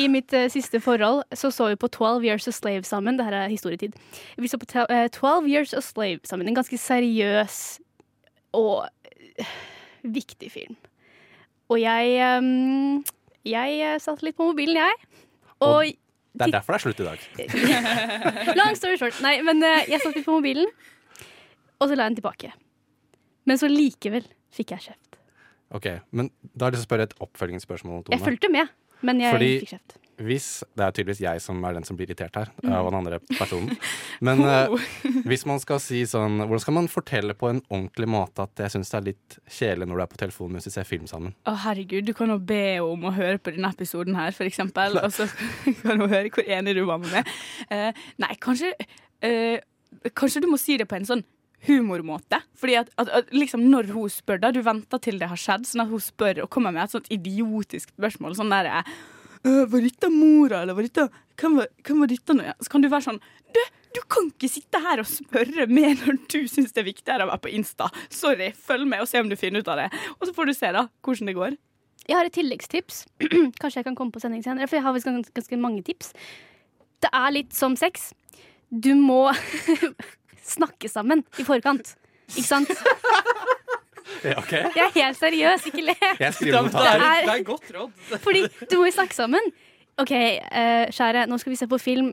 I mitt uh, siste forhold så så vi på 12 Years a Slave sammen. Dette er historietid. Vi så på te- eh, 12 Years a Slave sammen. En ganske seriøs og eh, viktig film. Og jeg um, Jeg satt litt på mobilen, jeg. Og Det er derfor det er slutt i dag. Long story short. Nei, men eh, jeg satt litt på mobilen, og så la jeg den tilbake. Men så likevel fikk jeg kjeft. Ok, men Da har jeg lyst til å spørre et oppfølgingsspørsmål. Tone. Jeg fulgte med, men jeg Fordi fikk kjeft. Hvis Det er tydeligvis jeg som er den som blir irritert her, Mm. og den andre personen. Men eh, hvis man skal si sånn Hvordan skal man fortelle på en ordentlig måte at jeg syns det er litt kjedelig når du er på telefonen mens vi ser film sammen? Å, herregud, du kan jo be om å høre på denne episoden her, for eksempel. Og så kan du høre hvor enig du var med meg. Uh, nei, kanskje uh, Kanskje du må si det på en sånn humormåte. Fordi at, at, at liksom når hun spør, da, du venter til det har skjedd, sånn at hun spør og kommer med et sånt idiotisk spørsmål. Sånn der «Øh, Var dette mora, eller var dette Hvem var, hvem var dette nå? igjen?» Så kan du være sånn Du, du kan ikke sitte her og spørre meg når du syns det er viktigere å være på Insta. Sorry, følg med og se om du finner ut av det. Og så får du se da hvordan det går. Jeg har et tilleggstips. Kanskje jeg kan komme på sending senere, for jeg har visst ganske, ganske mange tips. Det er litt som sex. Du må snakke sammen i forkant. Ikke sant? Ja, ok. Jeg er helt seriøs, ikke le. Jeg skriver Det er- Det er godt råd. Fordi du må jo snakke sammen. OK, eh, kjære, nå skal vi se på film.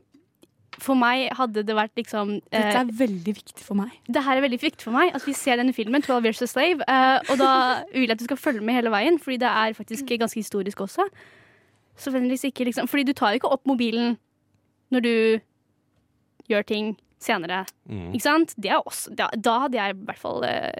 For meg hadde det vært liksom eh, Dette er veldig viktig for meg. Det her er veldig viktig for meg. At vi ser denne filmen, 12 Years a Slave. eh, og da vil jeg at du skal følge med hele veien, fordi det er faktisk ganske historisk også. Så vennligst ikke liksom Fordi du tar jo ikke opp mobilen når du gjør ting senere. Mm. Ikke sant? Det er også, da, da hadde jeg i hvert fall eh,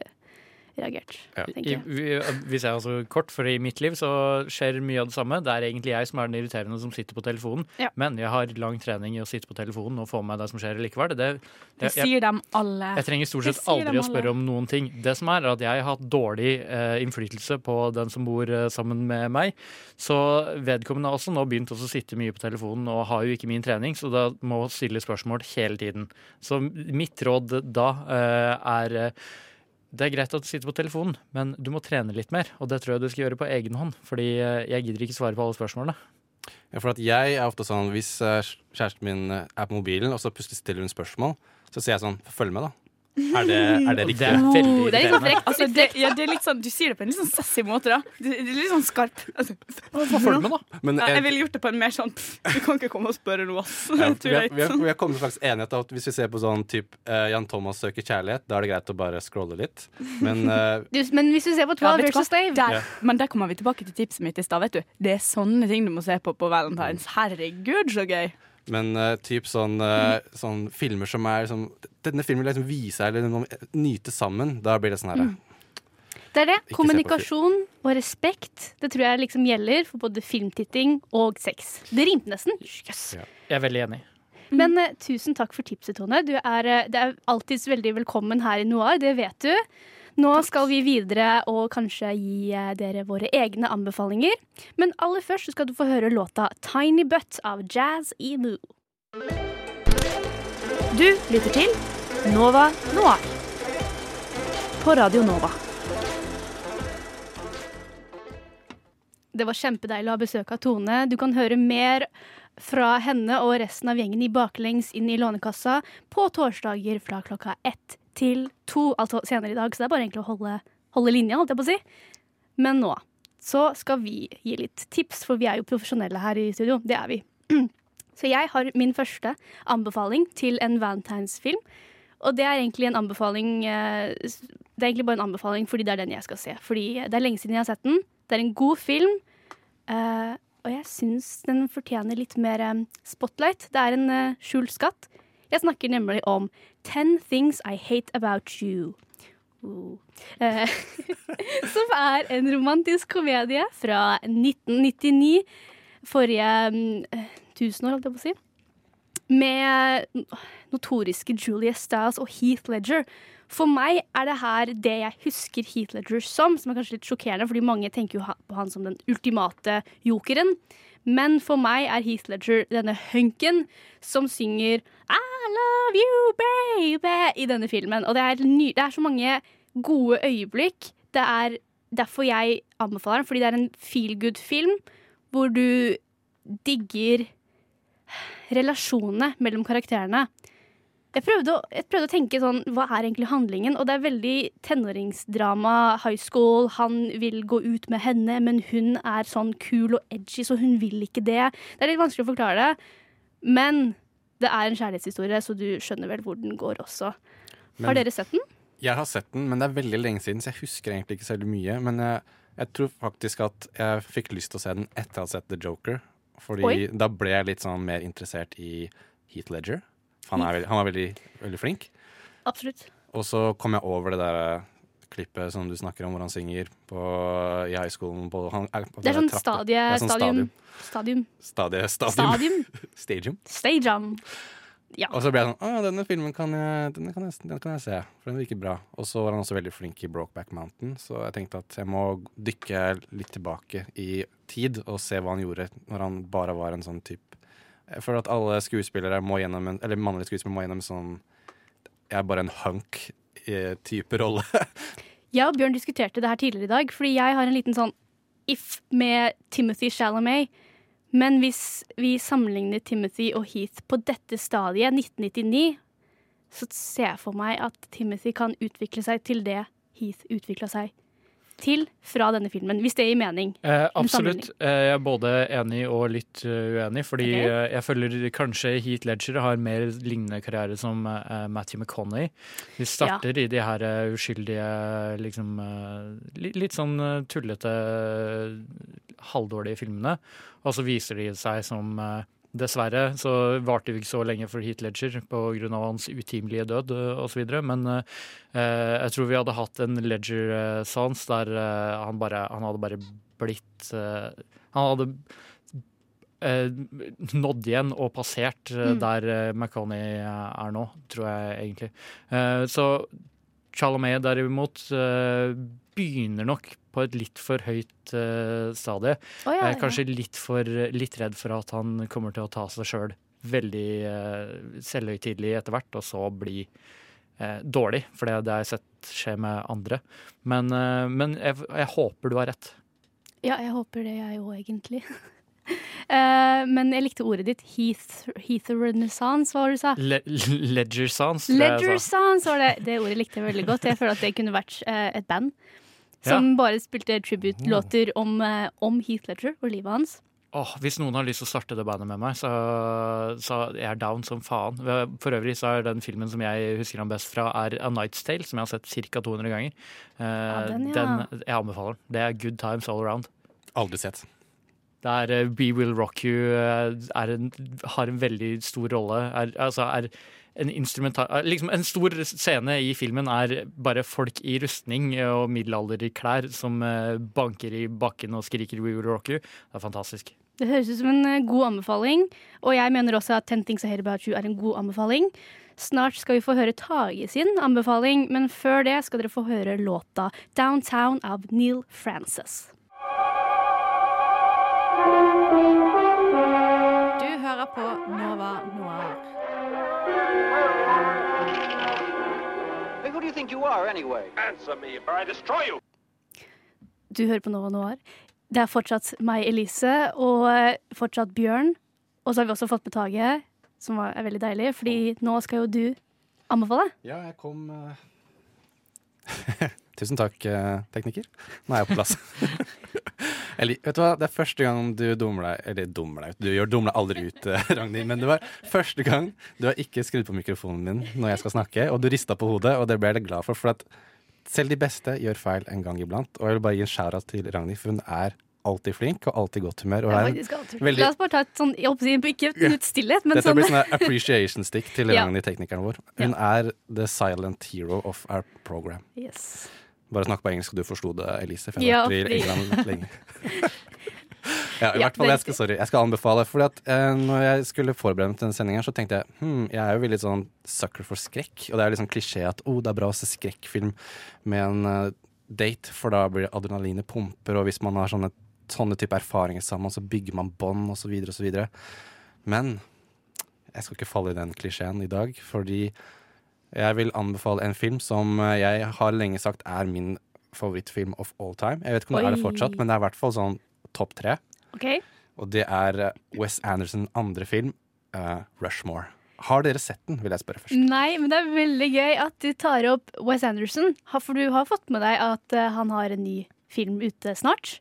reagert. I, jeg. vi- hvis jeg også kort, for i mitt liv så skjer mye av det samme. Det er egentlig jeg som er den irriterende som sitter på telefonen. Ja. Men jeg har lang trening i å sitte på telefonen og få med meg det som skjer likevel. Det, Det jeg- sier dem alle. Jeg trenger stort sett aldri å spørre om noen ting. Det som er, er at jeg har hatt dårlig eh, innflytelse på den som bor eh, sammen med meg. Så vedkommende har også nå begynt å sitte mye på telefonen og har jo ikke min trening, så da må stille spørsmål hele tiden. Så mitt råd da eh, er eh, det er greit at du sitter på telefonen, men du må trene litt mer. Og det tror jeg du skal gjøre på egen hånd, fordi eh, jeg gidder ikke svare på alle spørsmålene. Ja, for jeg er ofte sånn, Hvis eh, kjæresten min er på mobilen, og så plutselig stiller hun spørsmål, så sier jeg sånn Følg med, da. Er det, er det riktig? Oh, det er litt sånn frekt. Altså, det, ja, det er litt sånn, du sier det på en litt sånn sassy måte, da. Det, det er litt sånn skarp. Altså, følg med, da. Men jeg- jeg ville gjort det på en mer sånn Du kan ikke komme og spørre noe, ass. Ja, vi, har, vi, har, vi har kommet til en slags enighet av at hvis vi ser på sånn typ uh, Jan Thomas søker kjærlighet, da er det greit å bare scrolle litt. Men uh, Du, men hvis du ser på Ja, 12 vet versus Dave Der, yeah. Men der kommer vi tilbake til tipset mitt i stad. vet du. Det er sånne ting du må se på på Valentines. Herregud, så gøy. Men uh, typ sånn, uh, sånn filmer som er liksom Denne filmen vil liksom vise eller noen, nyte sammen. Da blir det sånn herre Mm. Det er det. Ikke Kommunikasjon og respekt. Det tror jeg liksom gjelder for både filmtitting og sex. Det rimte nesten. Yes. Jeg er veldig enig. Men uh, tusen takk for tipset, Tone. Du er, det er alltids veldig velkommen her i Noir, det vet du. Nå skal vi videre og kanskje gi eh, dere våre egne anbefalinger. Men aller først skal du få høre låta 'Tiny Butt' av Jazz Emu. Du lytter til Nova Noir på Radio Nova. Det var kjempedeilig å ha besøk av Tone. Du kan høre mer fra henne og resten av gjengen i Baklengs inn i Lånekassa på torsdager fra klokka ett til to, altså senere i dag. Så det er bare egentlig å holde, holde linja, holdt jeg på å si. Men nå så skal vi gi litt tips, for vi er jo profesjonelle her i studio. Det er vi. Så jeg har min første anbefaling til en valentinsfilm. Og det er egentlig en anbefaling eh, Det er egentlig bare en anbefaling fordi det er den jeg skal se. Fordi det er lenge siden jeg har sett den. Det er en god film. eh, og jeg syns den fortjener litt mer eh, spotlight. Det er en skjult skatt. Jeg snakker nemlig om Ten Things I Hate About You. Uh. Eh, som er en romantisk komedie fra 1999. Forrige um, tusenår, holdt jeg på å si. Med notoriske Julia Stiles og Heath Ledger. For meg er det her det jeg husker Heath Ledger som, som er kanskje litt sjokkerende, fordi mange tenker jo på han som den ultimate jokeren. Men for meg er Heath Ledger denne hunken som synger I love you, baby i denne filmen. Og det er, det er så mange gode øyeblikk. Det er derfor jeg anbefaler den, fordi det er en feel good-film hvor du digger relasjonene mellom karakterene. Jeg prøvde, å, jeg prøvde å tenke sånn, hva er egentlig handlingen? Og det er veldig tenåringsdrama, high school. Han vil gå ut med henne, men hun er sånn cool og edgy, så hun vil ikke det. Det er litt vanskelig å forklare det. Men det er en kjærlighetshistorie, så du skjønner vel hvor den går også. Men- Har dere sett den? Jeg har sett den, men det er veldig lenge siden, så jeg husker egentlig ikke så mye. Men jeg, jeg tror faktisk at jeg fikk lyst til å se den etter å ha sett The Joker. Fordi Oi. da ble jeg litt sånn mer interessert i Heath Ledger. For han, er han var veldig, veldig flink. Absolutt. Og så kom jeg over det der eh, klippet som du snakker om, hvor han synger på, i high schoolen. På, han, er på Det er sånn stadie, Det er sånn stadium. Stadium. Stadie, stadium. Stadium. Stadium. Stadium. Ja. Og så ble jeg sånn Å, denne filmen kan jeg, denne kan jeg, den kan jeg se, for den virker bra. Og så var han også veldig flink i Brokeback Mountain, så jeg tenkte at jeg må dykke litt tilbake i tid og se hva han gjorde når han bare var en sånn type Jeg føler at alle skuespillere må gjennom en Eller mannlige skuespillere må gjennom en sånn Jeg er bare en hunk-type rolle. Jeg og Bjørn diskuterte det her tidligere i dag, fordi jeg har en liten sånn if med Timothy Chalamet. Men hvis vi sammenligner Timothy og Heath på dette stadiet, 1999, så ser jeg for meg at Timothy kan utvikle seg til det Heath utvikla seg til fra denne filmen. Hvis det gir mening. Eh, absolutt. Eh, jeg er både enig og litt eh, uenig. Fordi okay. eh, jeg føler kanskje Heath Ledger har mer lignende karriere som Matthew McConney. De starter i de her uskyldige, liksom Litt sånn tullete, halvdårlige filmene. Og så viser de seg som Dessverre så varte det ikke så lenge for Heath Ledger pga. hans utimelige død osv. Men eh, jeg tror vi hadde hatt en Ledger-sans der eh, han, bare, han hadde bare blitt eh, Han hadde eh, nådd igjen og passert eh, Mm. der eh, McConney er nå, tror jeg egentlig. Eh, så Chalamet derimot eh, begynner nok på et litt for høyt uh, stadie. Oh, ja, ja. kanskje litt, for, litt redd for at han kommer til å ta seg sjøl veldig uh, selvhøytidelig etter hvert, og så bli eh, dårlig. For det, det har jeg sett skje med andre. Men, eh, men jeg, jeg håper du har rett. Ja, jeg håper det, jeg òg, egentlig. Eh, men jeg likte ordet ditt. Heath, Heath Renaissance, hva var det du sa? Le Ledger Sans. tror jeg jeg sa. Ledger Sans var det. Det ordet likte jeg veldig godt. Jeg føler at det kunne vært uh, et band som bare spilte tribute-låter om, uh, om Heath Ledger og livet hans. Oh, hvis noen har lyst til å starte det bandet med meg, så, så jeg er down som faen. For øvrig så er den filmen som jeg husker han best fra, er A Night's Tale, som jeg har sett ca. 200 ganger. Ja, den, ja. den, jeg anbefaler den. Det er good times all around. Aldri sett. Det er eh, We Will Rock You eh, en, har en veldig stor rolle. Er, altså er en er liksom En stor scene i filmen er bare folk i rustning og middelalderklær som eh, banker i bakken og skriker We Will Rock You. Det er fantastisk. Det høres ut som en eh, god anbefaling, og jeg mener også at 'Ten Things I Hate About You' er en god anbefaling. Snart skal vi få høre Tage sin anbefaling, men før det skal dere få høre låta 'Downtown' av Neil Frances. Du hører på Nova Noir. Hey, who do you think you are, anyway? Answer me, or I destroy you. Du hører på Nova Noir. Det er fortsatt meg, Elise, og eh, fortsatt Bjørn. Og så har vi også fått med Tage, som var- er veldig deilig, fordi nå skal jo du anbefale. Ja, jeg kom eh, Tusen takk, eh, tekniker. Nå er jeg på plass. Eller, vet du hva, Det er første gang du dummer deg Eller dummer deg ut. Du gjør dummer deg aldri ut, eh, Ragnhild. Men det var første gang du har ikke skrudd på mikrofonen min når jeg skal snakke, og du rista på hodet, og det ble jeg litt glad for. For at selv de beste gjør feil en gang iblant. Og jeg vil bare gi en shout-out til Ragnhild, for hun er alltid flink og alltid godt humør. Og Ja, er en veldig- La oss bare ta et sånn, ikke et minutts stillhet, men Dette sånn blir sånn her appreciation stick til Ja. Ragnhild, teknikeren vår. Hun er the silent hero of our program. Yes. Bare snakk på engelsk, du forsto det, Elise. For jeg Ja, har vært i England lenge. ja, i hvert fall, jeg skal, sorry, jeg skal anbefale. For at eh, når jeg skulle forberede meg til denne sendingen, så tenkte jeg hm, jeg er jo veldig sånn sucker for skrekk. Og det er jo liksom klisjé at oh, det er bra å se skrekkfilm med en uh, date, for da blir adrenalinet pumper, og hvis man har sånne, sånne type erfaringer sammen, så bygger man bånd, så videre. Men jeg skal ikke falle i den klisjeen i dag, fordi jeg vil anbefale en film som eh, jeg har lenge sagt er min favorittfilm of all time. Jeg vet ikke om det er det fortsatt, men det er i hvert fall sånn topp tre. Okay. Og det er eh, Wes Anderson andre film, uh, 'Rushmore'. Har dere sett den, vil jeg spørre først. Nei, men det er veldig gøy at du tar opp Wes Anderson. For du har fått med deg at han har en ny film ute snart.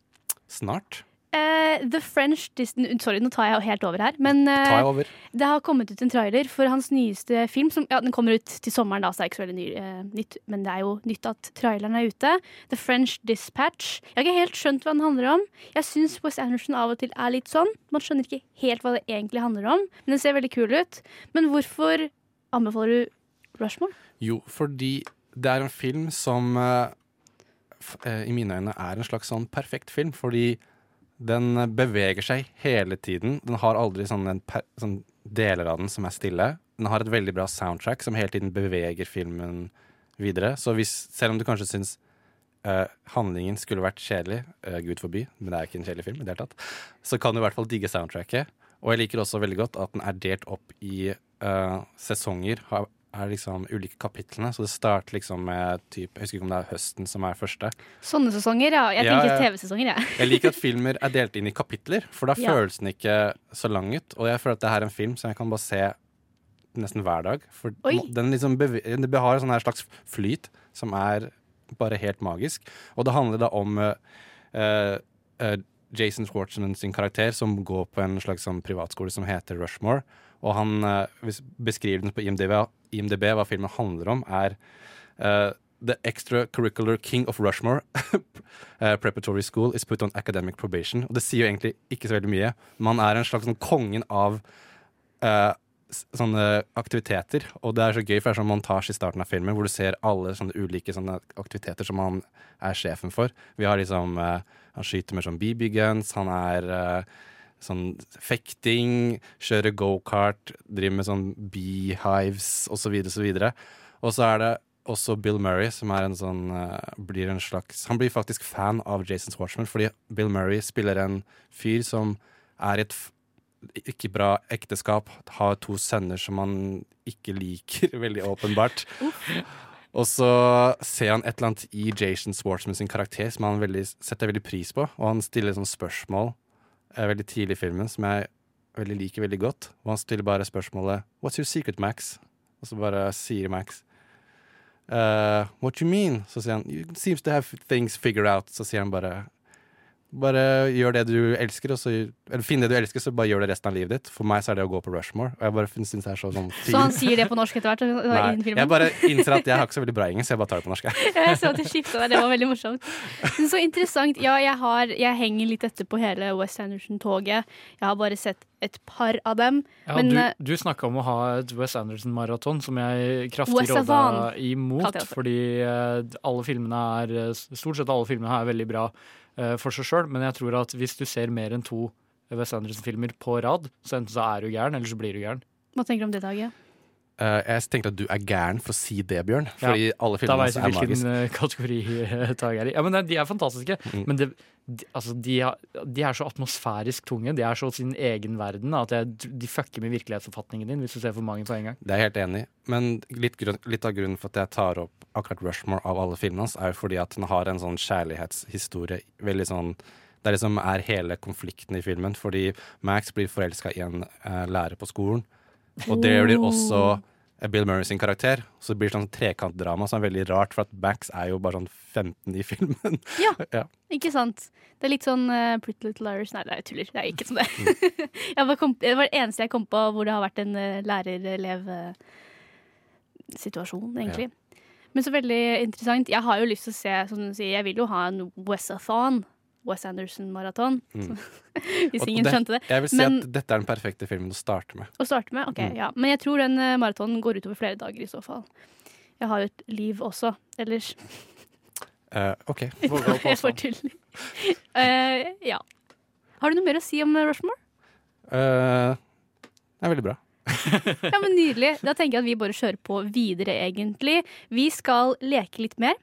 Snart. Eh, The French Disney Sorry, nå tar jeg helt over her. Men uh, over. det har kommet ut en trailer for hans nyeste film. Som, ja, Den kommer ut til sommeren, da, så det er ikke så veldig ny, uh, nytt. Men det er jo nytt at traileren er ute. The French Dispatch. Jeg har ikke helt skjønt hva den handler om. Jeg syns Wes Anderson av og til er litt sånn. Man skjønner ikke helt hva det egentlig handler om, men den ser veldig kul ut. Men hvorfor anbefaler du Rushmore? Jo, fordi det er en film som i mine øyne er en slags sånn perfekt film, fordi den beveger seg hele tiden. Den har aldri sånn, per sånn deler av den som er stille. Den har et veldig bra soundtrack som hele tiden beveger filmen videre. Så hvis, selv om du kanskje syns uh, handlingen skulle vært kjedelig, uh, gud forby, men det er ikke en kjedelig film i det hele tatt, så kan du i hvert fall digge soundtracket. Og jeg liker også veldig godt at den er delt opp i uh, sesonger. Har, er liksom ulike kapitlene. Så det starter liksom med typ, Jeg husker ikke om det er høsten som er første. Sånne sesonger, ja. Jeg Ja, tenker. TV-sesonger, jeg. Jeg liker at filmer er delt inn i kapitler, for da Ja. føles den ikke så lang ut. Og jeg føler at det her er en film som jeg kan bare se nesten hver dag. For Oi. den liksom beve har en sånn slags flyt som er bare helt magisk. Og det handler da om uh, uh, Jason Schwartzman sin karakter som går på en slags sånn privatskole som heter Rushmore. Og han, eh, beskriver den på IMDb, IMDb hva filmen handler om, er uh, The extracurricular king of Rushmore uh, preparatory school is put on academic probation. Og det sier jo egentlig ikke så veldig mye. Man er en slags sånn kongen av uh, sånne aktiviteter. Og det er så gøy, for det er sånn montasje i starten av filmen hvor du ser alle sånne ulike sånne aktiviteter som han er sjefen for. Vi har liksom Han skyter med sånn BB-guns, han er sånn fekting, kjøre gokart, driver med sånn beehives osv. osv. Og så er det også Bill Murray, som er en sånn eh, blir en slags Han blir faktisk fan av Jason Schwartzman, fordi Bill Murray spiller en fyr som er i et ikke bra ekteskap, har to sønner som han ikke liker, veldig åpenbart. Og så ser han et eller annet i Jason Schwartzman sin karakter som han veldig, setter veldig pris på, og han stiller sånn spørsmål veldig tidlig i filmen som jeg veldig liker veldig godt. Og han stiller bare spørsmålet 'What's your secret, Max?' Og så bare sier Max uh, 'What you mean?' Så sier han 'You seems to have things figured out'. Så sier han bare bare gjør det du elsker, og så, eller finn det du elsker, så bare gjør det resten av livet ditt. For meg så er det å gå på Rushmore. Og jeg bare synes det er så sånn Så han sier det på norsk etter hvert? i Nei, filmen? jeg bare innser at jeg har ikke så veldig bra engelsk, så jeg bare tar det på norsk. jeg. Så at du skifta deg, det var veldig morsomt. Men så interessant. Ja, jeg, har, jeg henger litt etter på hele West Anderson-toget. Jeg har bare sett et par av dem. Ja, men du eh, du snakka om å ha et Wes Anderson-maraton, som jeg kraftig råda imot. Fordi eh, alle filmene er eh, Stort sett alle filmene er veldig bra for seg sjøl, men jeg tror at hvis du ser mer enn to Wes Anderson-filmer på rad, så enten så er du gæren, eller så blir du gæren. Hva tenker du om det, Tage? Eh, jeg tenkte at du er gæren for å si det, Bjørn. Fordi Ja, alle da filmene vet hans jeg er hvilken eh, kategori eh, Tage er i. Ja, men De er fantastiske. Mm. Men det, de, altså, de, har, de er så atmosfærisk tunge. De er så sin egen verden at jeg, de fucker med virkelighetsoppfatningen din hvis du ser for mange på en gang. Det er jeg helt enig i. Men litt, grunn, litt av grunnen for at jeg tar opp akkurat Rushmore av alle filmene hans, er jo fordi at den har en sånn kjærlighetshistorie. Veldig sånn Det er liksom er hele konflikten i filmen. Fordi Max blir forelska i en uh, lærer på skolen, og det blir også eh, Bill Murray sin karakter. Så det blir sånn trekantdrama som er veldig rart, for at Max er jo bare sånn 15 i filmen. Ja, ja. ikke sant? Det er litt sånn uh, Pretty Little Liars Nei, det er tuller. Det er ikke sånn det. Mm. kom, det var det eneste jeg kom på hvor det har vært en uh, lærer-elev-situasjon, egentlig. Men så veldig interessant. Jeg har jo lyst til å se, som du sier, jeg vil jo ha en Wes-a-thon. Wes Anderson-maraton. Mm. Hvis ingen skjønte det. Jeg vil si Men- at dette er den perfekte filmen å starte med. Å starte med? Ok, Mm. ja. Men jeg tror den uh, maratonen går utover flere dager i så fall. Jeg har jo et liv også, ellers. Uh, OK. jeg får tull. Uh, ja. Har du noe mer å si om uh, Rushmore? Uh, det er veldig bra. Ja, men Nydelig. Da tenker jeg at vi bare kjører på videre, egentlig. Vi skal leke litt mer.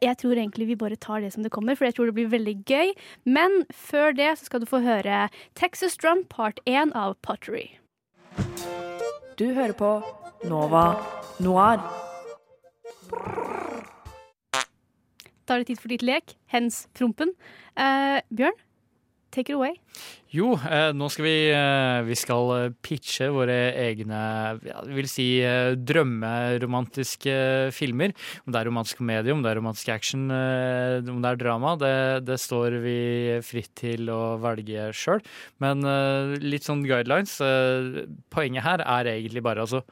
Jeg tror egentlig vi bare tar det som det kommer, for jeg tror det blir veldig gøy. Men før det så skal du få høre Texas Drum part 1 av Pottery. Du hører på Nova Noir. Da er det tid for ditt lek. Hens prompen. Eh, Bjørn, take it away. Jo, eh, nå skal vi, eh, vi skal eh, pitche våre egne jeg vil si drømmeromantiske filmer. Om det er romantisk komedie, om det er romantisk action, om det er drama, det, det står vi fritt til å velge sjøl. Men litt sånn guidelines. poenget her er egentlig bare altså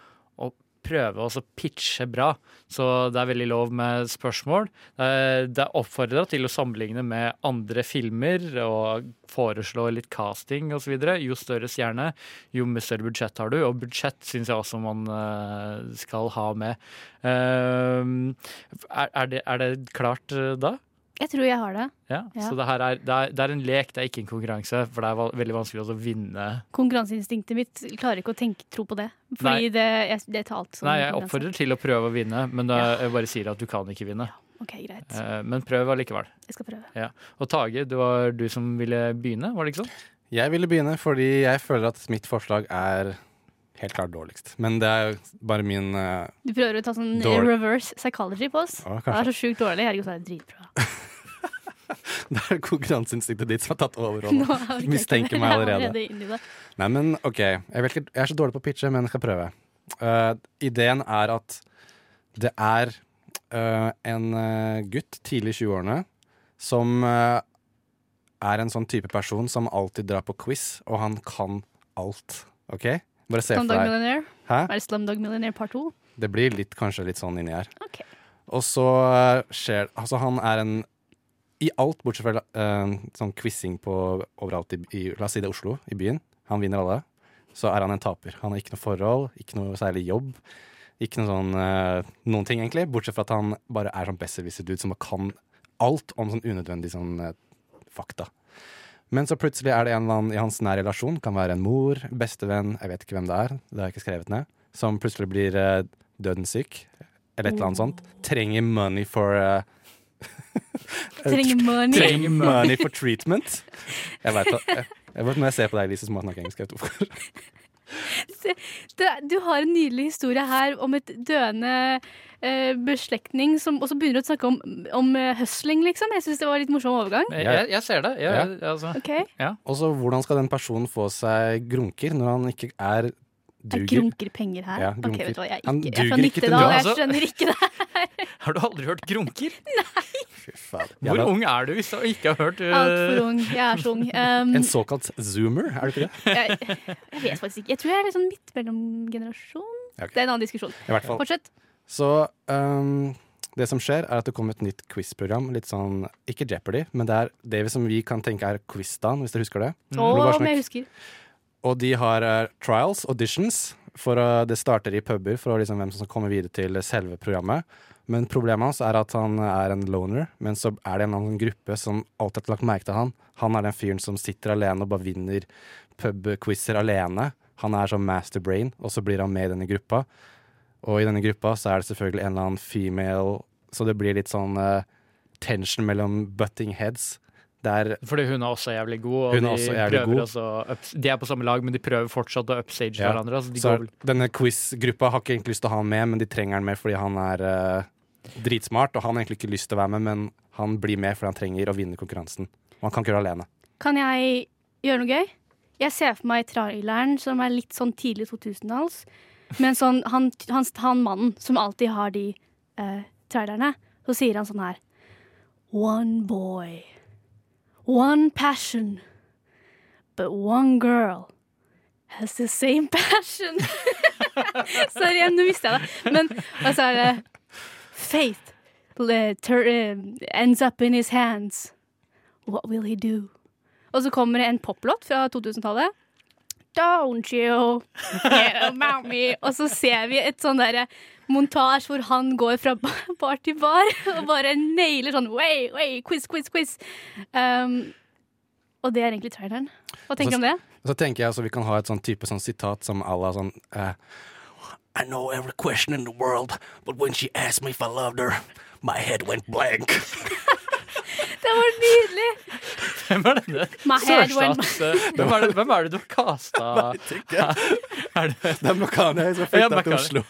prøve å pitche bra. Så det er veldig lov med spørsmål. Det er oppfordra til å sammenligne med andre filmer og foreslå litt casting osv. Jo større stjerne, jo større budsjett har du. Og budsjett syns jeg også man eh, skal ha med. Eh, er, det, er det klart eh, da? Jeg tror jeg har det. Ja, Ja. Så det her er, det, er, det er en lek, det er ikke en konkurranse. For det er veldig vanskelig å vinne. Konkurranseinstinktet mitt klarer ikke å tenke, tro på det. Fordi det, jeg, det tar alt som Nei, jeg oppfordrer til å prøve å vinne, men ja. jeg bare sier at du kan ikke vinne. Ok, greit. Eh, Men prøv allikevel. Jeg skal prøve. Ja. Og Tage, det var du som ville begynne, var det ikke sånn? Jeg ville begynne fordi jeg føler at mitt forslag er helt klart dårligst. Men det er bare min uh, Du prøver å ta sånn Dårlig. reverse psychology på oss. Å, det er så sjukt dårlig. Herregud, så er det dritbra. Det er konkurranseinstinktet ditt som har tatt overhånd. orker Mistenker meg er allerede. inni. Nei, men OK. Jeg, ikke, jeg er så dårlig på å pitche, men jeg skal prøve. Uh, ideen er at det er uh, en gutt tidlig i 20-årene som er en sånn type person som alltid drar på quiz, og han kan alt. OK? Bare se for Slumdog deg. Millionaire? Hæ? Er det Slumdog Millionaire part 2? Det blir litt, kanskje litt sånn inni her. Og så eh, skjer Altså, han er en I alt, bortsett fra uh, sånn quizing på overalt i, i La oss si det er Oslo, i byen. Han vinner alle. Så er han en taper. Han har ikke noe forhold, ikke noe særlig jobb. Ikke noe sånn uh, noen ting, egentlig. Bortsett fra at han bare er sånn besserwisser-dude som kan alt om sånn unødvendig sånn uh, fakta. Men så plutselig er det en eller annen i hans nære relasjon, kan være en mor, bestevenn, jeg vet ikke hvem det er, det har jeg ikke skrevet ned, som plutselig blir eh, dødenssyk, eller et eller annet sånt. Trenger money for uh, Trenger money. Trenger money for treatment. Jeg vet jeg, jeg vet, Når jeg ser på deg, Lise, så må jeg snakke engelsk. Jeg vet hvorfor. Du har en nydelig historie her om et døende eh, beslektning som også begynner å snakke om, om eh, hustling, liksom. Jeg syns det var litt morsom overgang. Jeg, jeg, jeg ser det. Jeg, Ja. altså. okay. Ja. Og så hvordan skal den personen få seg grunker når han ikke er duger? Jeg grunker penger her. Ja, grunker. Okay, vet du hva, jeg, ikke, jeg er fra Nittedal, jeg altså. skjønner ikke det. Har du aldri hørt grunker? Nei. Hvor ung er du hvis du ikke har hørt uh, Altfor ung. Jeg er så ung. Um, En såkalt zoomer, er du ikke det? jeg, jeg vet faktisk ikke. Jeg tror jeg er litt sånn midt mellom generasjon. Det er en annen diskusjon. I hvert fall. Fortsett. Så um, det som skjer, er at det kommer et nytt quizprogram. Litt sånn, ikke Jeopardy, men det er det som vi kan tenke er Quizdan, hvis dere husker det. Mm. Oh, det sånn- jeg husker. Og de har uh, trials, auditions. For uh, det starter i puber for liksom, hvem som skal komme videre til selve programmet. Men problemet hans er at han er en loner, men så er det en annen gruppe som alltid har lagt merke til han. Han er den fyren som sitter alene og bare vinner pubquizer alene. Han er sånn masterbrain, og så blir han med i denne gruppa. Og i denne gruppa så er det selvfølgelig en eller annen female, så det blir litt sånn uh, tension mellom butting heads. Der Fordi hun er også jævlig god, og er de, også jævlig god. også de er på samme lag, men de prøver fortsatt å upstage Ja. hverandre. Altså, de så går vel denne quiz-gruppa har ikke egentlig lyst til å ha han med, men de trenger han med fordi han er uh, dritsmart. Og han har egentlig ikke lyst til å være med, men han blir med fordi han trenger å vinne konkurransen. Og han kan ikke gjøre det alene. Kan jeg gjøre noe gøy? Jeg ser for meg traileren som er litt sånn tidlig 2000-talls. Men sånn, han, han, han mannen som alltid har de eh, trailerne, så sier han sånn her One boy, one passion, but one girl has the same passion. Sorry, nå visste jeg det. Men hva er det Faith eh, ends up in his hands. What will he do? Og så kommer det en poplåt fra 2000-tallet. Don't you about me Og så ser vi et sånn derre montasje hvor han går fra bar til bar og bare nailer sånn way, way, quiz, quiz, quiz. Um, og det er egentlig traileren. Hva tenker du om det? Så tenker jeg altså vi kan ha et sånn type sånn sitat som à la sånn uh, I know every question in the world, but when she asked me if I loved her, my head went blank. Det var nydelig! Hvem er denne? Sørstats, hvem, er det, hvem er det du har kasta? Er det Det er McCarney som flytta til Oslo.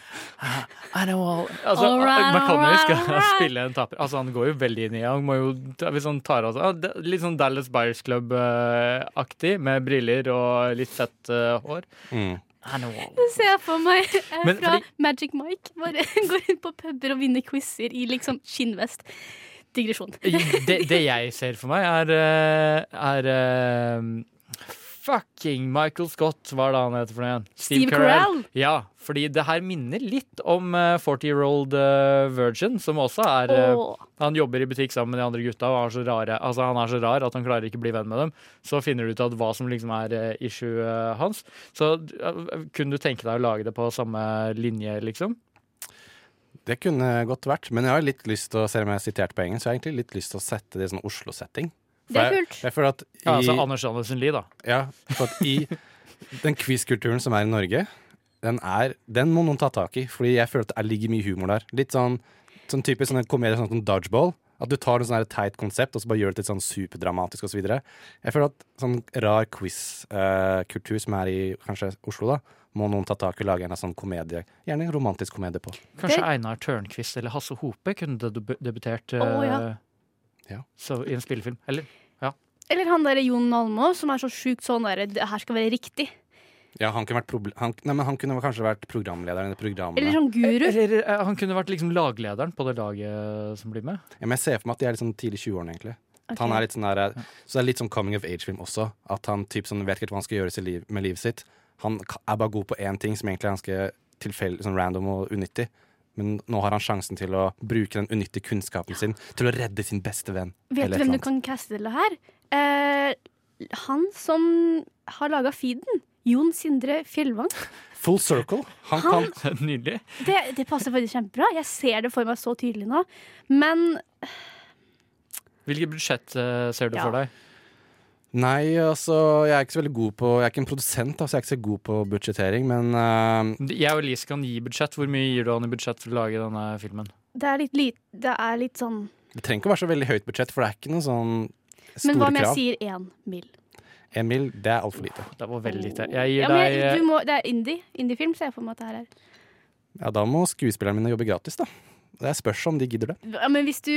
I know all altså, Alright, McConnell skal alright. spille en taper. Altså, han går jo veldig inn i Han må jo, Hvis han tar det- Litt sånn Dallas Buyers Club-aktig, med briller og litt fett uh, hår. Mm. Jeg ser for meg eh, fra fordi- Magic Mike. Bare går inn på puber og vinner quizer i liksom skinnvest. Digresjon. det, det jeg ser for meg, er, eh, er eh, Fucking Michael Scott, hva er det han heter for noe igjen? Steve Carell. Ja, fordi det her minner litt om eh, 40 Year Old eh, Virgin, som også er eh, Åh. Han jobber i butikk sammen med de andre gutta, og er så rare, altså han er så rar at han klarer ikke å bli venn med dem. Så finner du ut at hva som liksom er eh, issue eh, hans. Så eh, kunne du tenke deg å lage det på samme linje, liksom? Det kunne godt vært, men jeg har litt lyst til å selv om jeg har sitert på engelsk, så har egentlig litt lyst til å sette det i sånn Oslo-setting. Det er kult. Jeg føler at i, Ja, altså Anders Andersen Lie, da. Ja, for at i den quiz-kulturen som er i Norge, den, er, den må noen ta tak i. Fordi jeg føler at det ligger mye humor der. Litt sånn, sånn typisk sånne komedie sånn som Dodgeball. At du tar et sånn teit konsept og så bare gjør det litt sånn superdramatisk osv. Jeg føler at sånn rar quiz-kultur som er i kanskje Oslo, da, må noen ta tak i og lage en sånn komedie. Gjerne en romantisk komedie på. Kanskje Einar Tørnquist eller Hasse Hope kunne debu- debutert eh, Å, ja. Ja. så, i en spillefilm. Eller, ja. Eller han derre Jon Malmå, som er så sjukt sånn derre Det her skal være riktig. Ja, han kunne, vært han, nei, men han kunne kanskje vært programlederen i det programmet. Eller sånn guru. Eller eh, han kunne vært liksom laglederen på det laget som blir med. Ja, men jeg ser for meg at de er sånn tidlig i 20-årene, egentlig. Okay. Han er litt sånn der, så det er litt sånn coming of age-film også. At han typ sånn, vet ikke hva han skal gjøre liv, med livet sitt. Han er bare god på én ting som egentlig er ganske tilfeldig, sånn random og unyttig. Men nå har han sjansen til å bruke den unyttige kunnskapen sin til å redde sin beste venn. Vet du hvem du kan caste til det her? Eh, han som har laga feeden. Jon Sindre Fjellvang. Full circle. Han, Han- kan Nydelig. Det, det passer faktisk kjempebra. Jeg ser det for meg så tydelig nå. Men Hvilket budsjett eh, ser du Ja. for deg? Nei, altså, jeg er ikke så veldig god på Jeg er ikke en produsent, da, så jeg er ikke så god på budsjettering, men uh, Jeg og Elise kan gi budsjett. Hvor mye gir du han i budsjett for å lage denne filmen? det er litt, litt, det er litt sånn det trenger ikke å være så veldig høyt budsjett, for det er ikke noe sånn store krav. Men hva om jeg krav. sier én mil? En mil, det er altfor lite. Det var veldig lite. Jeg gir Ja, men deg jeg, du må, det er indie. Indiefilm ser jeg for meg at det her er. Ja, da må skuespillerne mine jobbe gratis, da. Det spørs om de gidder det. Ja, men hvis du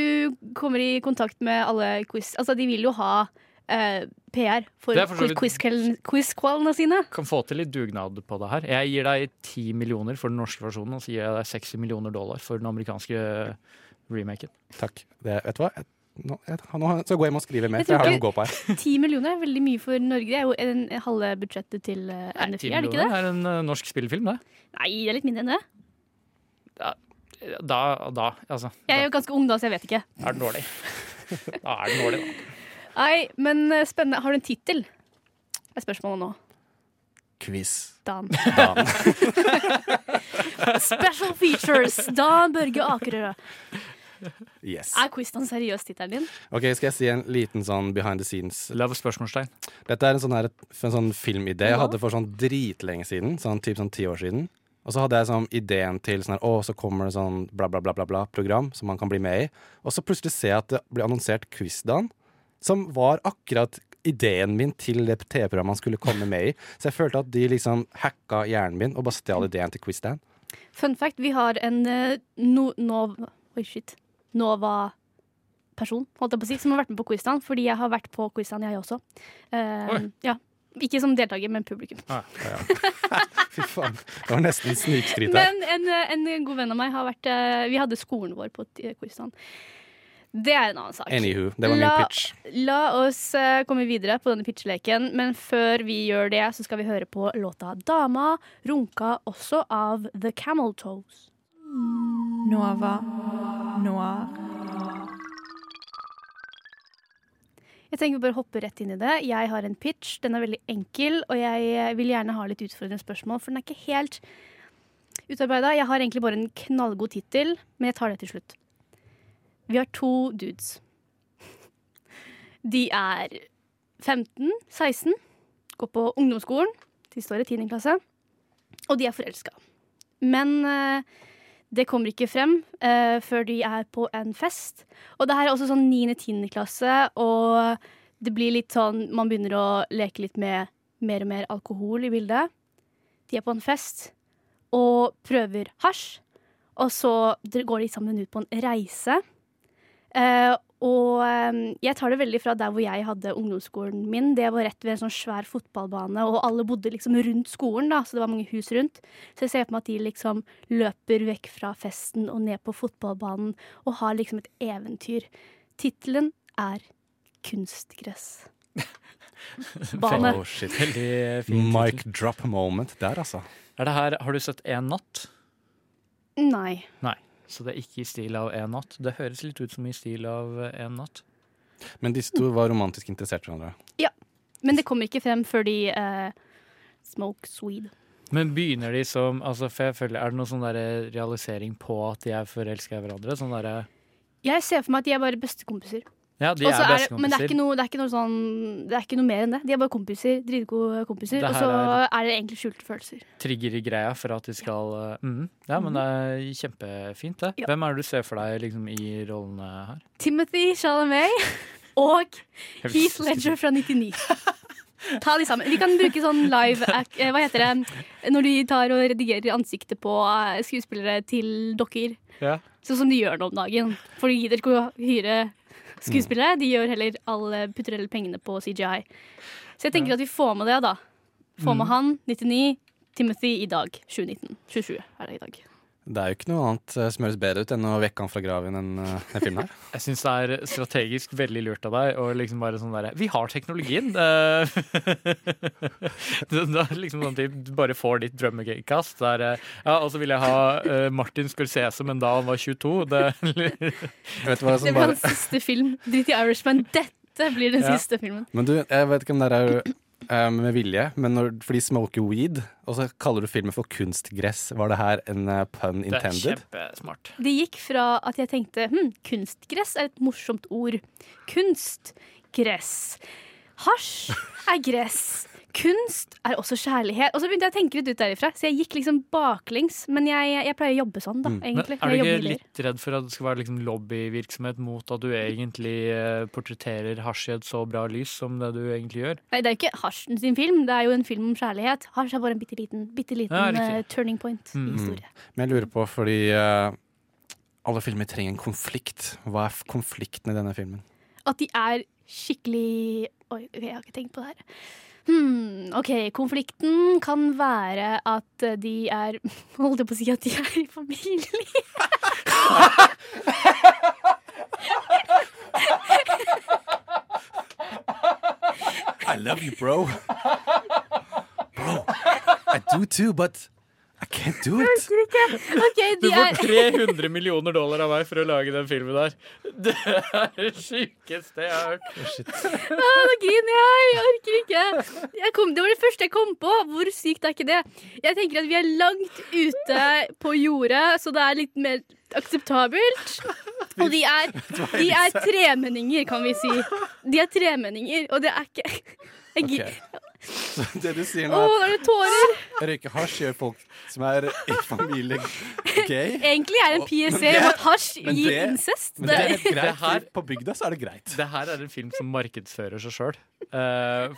kommer i kontakt med alle quiz Altså, de vil jo ha eh, PR for Det for quiz-kveld- quiz-kvaldene sine. kan få til litt dugnad på det her. Jeg gir deg 10 millioner for den norske versjonen, og så gir jeg deg 60 millioner dollar for den amerikanske remaken. Takk. Det, vet du hva? Jeg, nå, jeg, nå skal jeg gå hjem og skrive mer, Jeg for jeg har noe å gå på her. Ti millioner er veldig mye for Norge. Det er jo en, halve budsjettet til uh, 10 NFI, er det ikke millioner det? er en uh, norsk spillefilm, det. Nei, det er litt mindre enn det. Da, da, altså. Jeg er jo ganske ung da, så jeg vet ikke. Er den dårlig. Da er den dårlig, da. Nei, men eh, spennende. Har du en tittel? Er spørsmålet nå. Quiz. Dan. Dan. Special features! Dan Børge Akerø. Yes. Er quizen seriøs tittelen din? Ok, Skal jeg si en liten sånn behind the scenes? Lav spørsmålstegn. Dette er en sånn, her, en sånn filmidé jeg hadde for sånn dritlenge siden. Sånn typ sånn ti år siden. Og så hadde jeg sånn ideen til sånn her, å, så kommer det sånn bla, bla, bla, bla, bla program som man kan bli med i. Og så plutselig ser jeg at det blir annonsert Quizdan, som var akkurat ideen min til det TV-programmet man skulle komme med i. Så jeg følte at de liksom hacka hjernen min og bare stjal ideen til Quizdan. Fun fact, vi har en no, no, Nov... Oi, shit. Nova-person, holdt jeg på å si, som har vært med på Quizdan. Fordi jeg har vært på Quizdan, jeg også. Uh, ja. Ikke som deltaker, men publikum. Fy faen. Det var nesten snikskryt her. Men en, eh, en god venn av meg har vært eh, Vi hadde skolen vår på eh, Quizdan. Det er en annen sak. Anywho, det var min la, pitch. La oss eh, komme videre på denne pitchleken, men før vi gjør det, så skal vi høre på låta 'Dama runka' også av The Camel Toes. Nova Noir. Jeg tenker vi bare hopper rett inn i det. Jeg har en pitch. Den er veldig enkel, og jeg eh, vil gjerne ha litt utfordrende spørsmål, for den er ikke helt utarbeida. Jeg har egentlig bare en knallgod tittel, men jeg tar det til slutt. Vi har to dudes. De er 15-16, går på ungdomsskolen. De står i 10. klasse, og de er forelska. Men eh, det kommer ikke frem eh, før de er på en fest. Og det her er også sånn 9.-10. klasse, og det blir litt sånn Man begynner å leke litt med mer og mer alkohol i bildet. De er på en fest og prøver hasj, og så går de sammen ut på en reise. Eh, og um, jeg tar det veldig fra der hvor jeg hadde ungdomsskolen min. Det var rett ved en sånn svær fotballbane, og alle bodde liksom rundt skolen, da, så det var mange hus rundt. Så jeg ser for meg at de liksom løper vekk fra festen og ned på fotballbanen og har liksom et eventyr. Tittelen er Kunstgress. Bane. Oh, shit. Veldig fin Mic drop moment der, altså. Er det her, har du sett En natt? Nei. Nei. Så det er ikke i stil av En natt. Det høres litt ut som i stil av eh, En natt. Men disse to var romantisk interessert i hverandre. Ja. Men det kommer ikke frem før de uh, smoke swede. Men begynner de som altså, for jeg føler, Er det noen sånn realisering på at de er forelska i hverandre? Sånn der, Jeg ser for meg at de er bare bestekompiser. Ja, de er er Men det er, ikke noe, det, er ikke noe sånn, det er ikke noe mer enn det. De er bare kompiser. Dritgode kompiser. Og så er- er det egentlig skjulte følelser. Trigger i greia for at de skal Ja, mm, Ja, men det er kjempefint, det. Ja. Hvem er det du ser for deg liksom, i rollene her? Timothy Chalamet og Heath Ledger fra 99. Ta de sammen. Vi kan bruke sånn live eh, Hva heter det når de tar og redigerer ansiktet på eh, skuespillere til dokker? Ja. Sånn som de gjør nå om dagen. For de gidder ikke å hyre skuespillere. De gjør heller alle, putter heller pengene på CGI. Så jeg tenker at vi får med det, da. Få med Mm. han, 99. Timothy i dag, 2019. 2020 er det i dag. Det er jo ikke noe annet eh, som høres bedre ut enn å vekke han fra graven enn uh, den filmen her. Jeg syns det er strategisk veldig lurt av deg å liksom bare sånn derre Vi har teknologien! Det, er liksom sånn at du bare får ditt drømmekast. Der, eh, ja, og så vil jeg ha eh, Martin Scorsese, men da han var 22. Det, Vet du hva som Det blir hans siste film. Drit i Irishman. Dette blir den Ja. siste filmen. Men du, jeg vet ikke om det er eh, med vilje, men når, for de smoker weed, og så kaller du filmen for kunstgress. Var det her en uh, pun det er kjempesmart. Det gikk fra at jeg tenkte hm, kunstgress er et morsomt ord. Kunstgress. Hasj er gress. Kunst er også kjærlighet. Og så begynte jeg å tenke litt ut derifra, så jeg gikk liksom baklengs. Men jeg, jeg pleier å jobbe sånn, da, Mm. Men er du ikke litt redd for at det skal være liksom lobbyvirksomhet mot at du egentlig eh, portretterer hasj i et så bra lys som det du egentlig gjør? Nei, det er jo ikke Hasjen sin film, det er jo en film om kjærlighet. Hasj er bare en bitte liten, bitte liten Ja, eh, turning point i Mm. historien. Men jeg lurer på, fordi uh, alle filmer trenger en konflikt. Hva er konflikten i denne filmen? At de er skikkelig Oi, jeg har ikke tenkt på det her. Hmm, OK, konflikten kan være at eh, de er Holdt jeg på å si at de er i familie? I love you, bro. Bro, I do too, but I can't do Jeg it. orker ikke. OK, Du får er 300 millioner dollar av meg for å lage den filmen der. Det er det sjukeste jeg har hørt. Å, Nå griner jeg! Jeg orker ikke. Jeg kom, det var det første jeg kom på. Hvor sykt er ikke det? Jeg tenker at vi er langt ute på jordet, så det er litt mer akseptabelt. Og de er, de er tremenninger, kan vi si. De er tremenninger, og det er ikke jeg, Ok. Så det du sier nå, oh, er det tårer! at røyke hasj gjør folk som er i familie gay? Egentlig er det en PSA om at hasj gir det- incest. Men det Det- er greit. Det her- På bygda så er det greit. Det her er en film som markedsfører seg sjøl.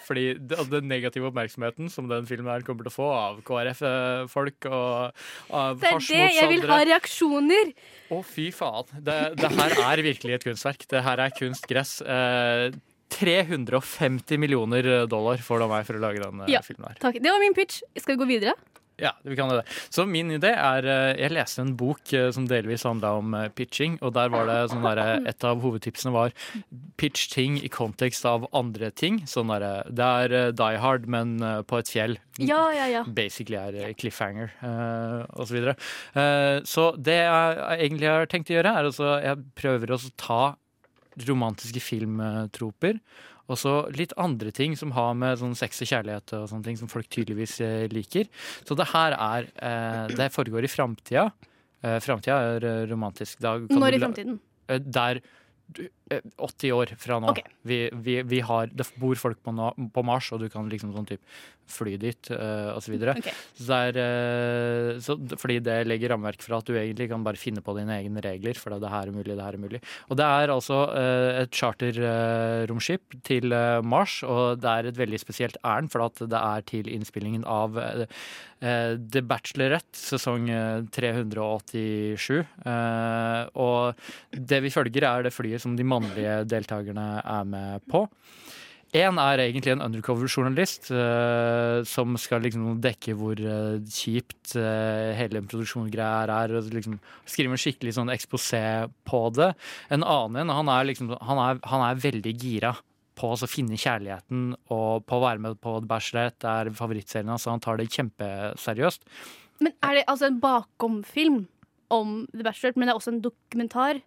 fordi det, altså, den negative oppmerksomheten som den filmen her kommer til å få av KrF-folk og av Det er det jeg vil ha reaksjoner. Å, fy faen. Det, det her er virkelig et kunstverk. Det her er kunstgress. Eh, 350 millioner dollar får du av meg for å lage den eh, Ja, filmen her. takk. Det var min pitch. Skal vi gå videre? Ja, vi kan det. Så min idé er eh, Jeg leste en bok eh, som delvis handla om eh, pitching, og der var det sånn der, Et av hovedtipsene var pitch ting i kontekst av andre ting. Sånn derre Det er eh, Die Hard, men eh, på et fjell. Ja, ja, ja. Basically er eh, cliffhanger uh, og så videre. Eh, så det jeg egentlig har tenkt å gjøre, er altså Jeg prøver å ta romantiske filmtroper. Og så litt andre ting som har med sånn sex og kjærlighet og sånne ting som folk tydeligvis eh, liker. Så det her er eh, Det foregår i framtida. Eh, framtida er eh, romantisk. Da kan Når i framtiden? Eh, Der 80 år fra nå. Okay. Vi, vi, vi har, det bor folk på, nå, på Mars, og du kan liksom sånn type fly dit, uh, og så videre. Så det er, eh, så, fordi det legger rammeverk for at du egentlig kan bare finne på dine egne regler, for det her er mulig, det her er mulig. Og det er altså uh, et charterromskip til eh, Mars, og det er et veldig spesielt ærend, for at det er til innspillingen av eh, eh, The Bachelorette, sesong eh, 387. Eh, og det vi følger, er det flyet som de mannlige deltakerne er med på. Én er egentlig en undercover-journalist uh, som skal liksom dekke hvor uh, kjipt uh, hele en er, og liksom skrive en skikkelig sånn eksposé på det. En annen en, han er liksom han han er veldig gira på å finne kjærligheten og på å være med på The Bachelorette. Er favorittserien hans, så han tar det kjempeseriøst. Men er det altså en bakomfilm om The Bachelorette, men det er også en dokumentar?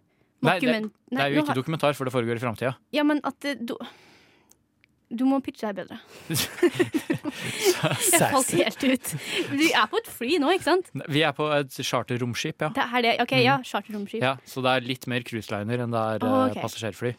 Nei, det, det er jo ikke dokumentar, for det foregår i framtida. Ja, men at det, du, du må pitche deg bedre. Jeg falt helt ut. Du er på et fly nå, ikke sant? Vi er på et charterromskip, ja. Det er det. OK, ja. Charterromskip. Ja, så det er litt mer cruiseliner enn det er oh, okay. passasjerfly.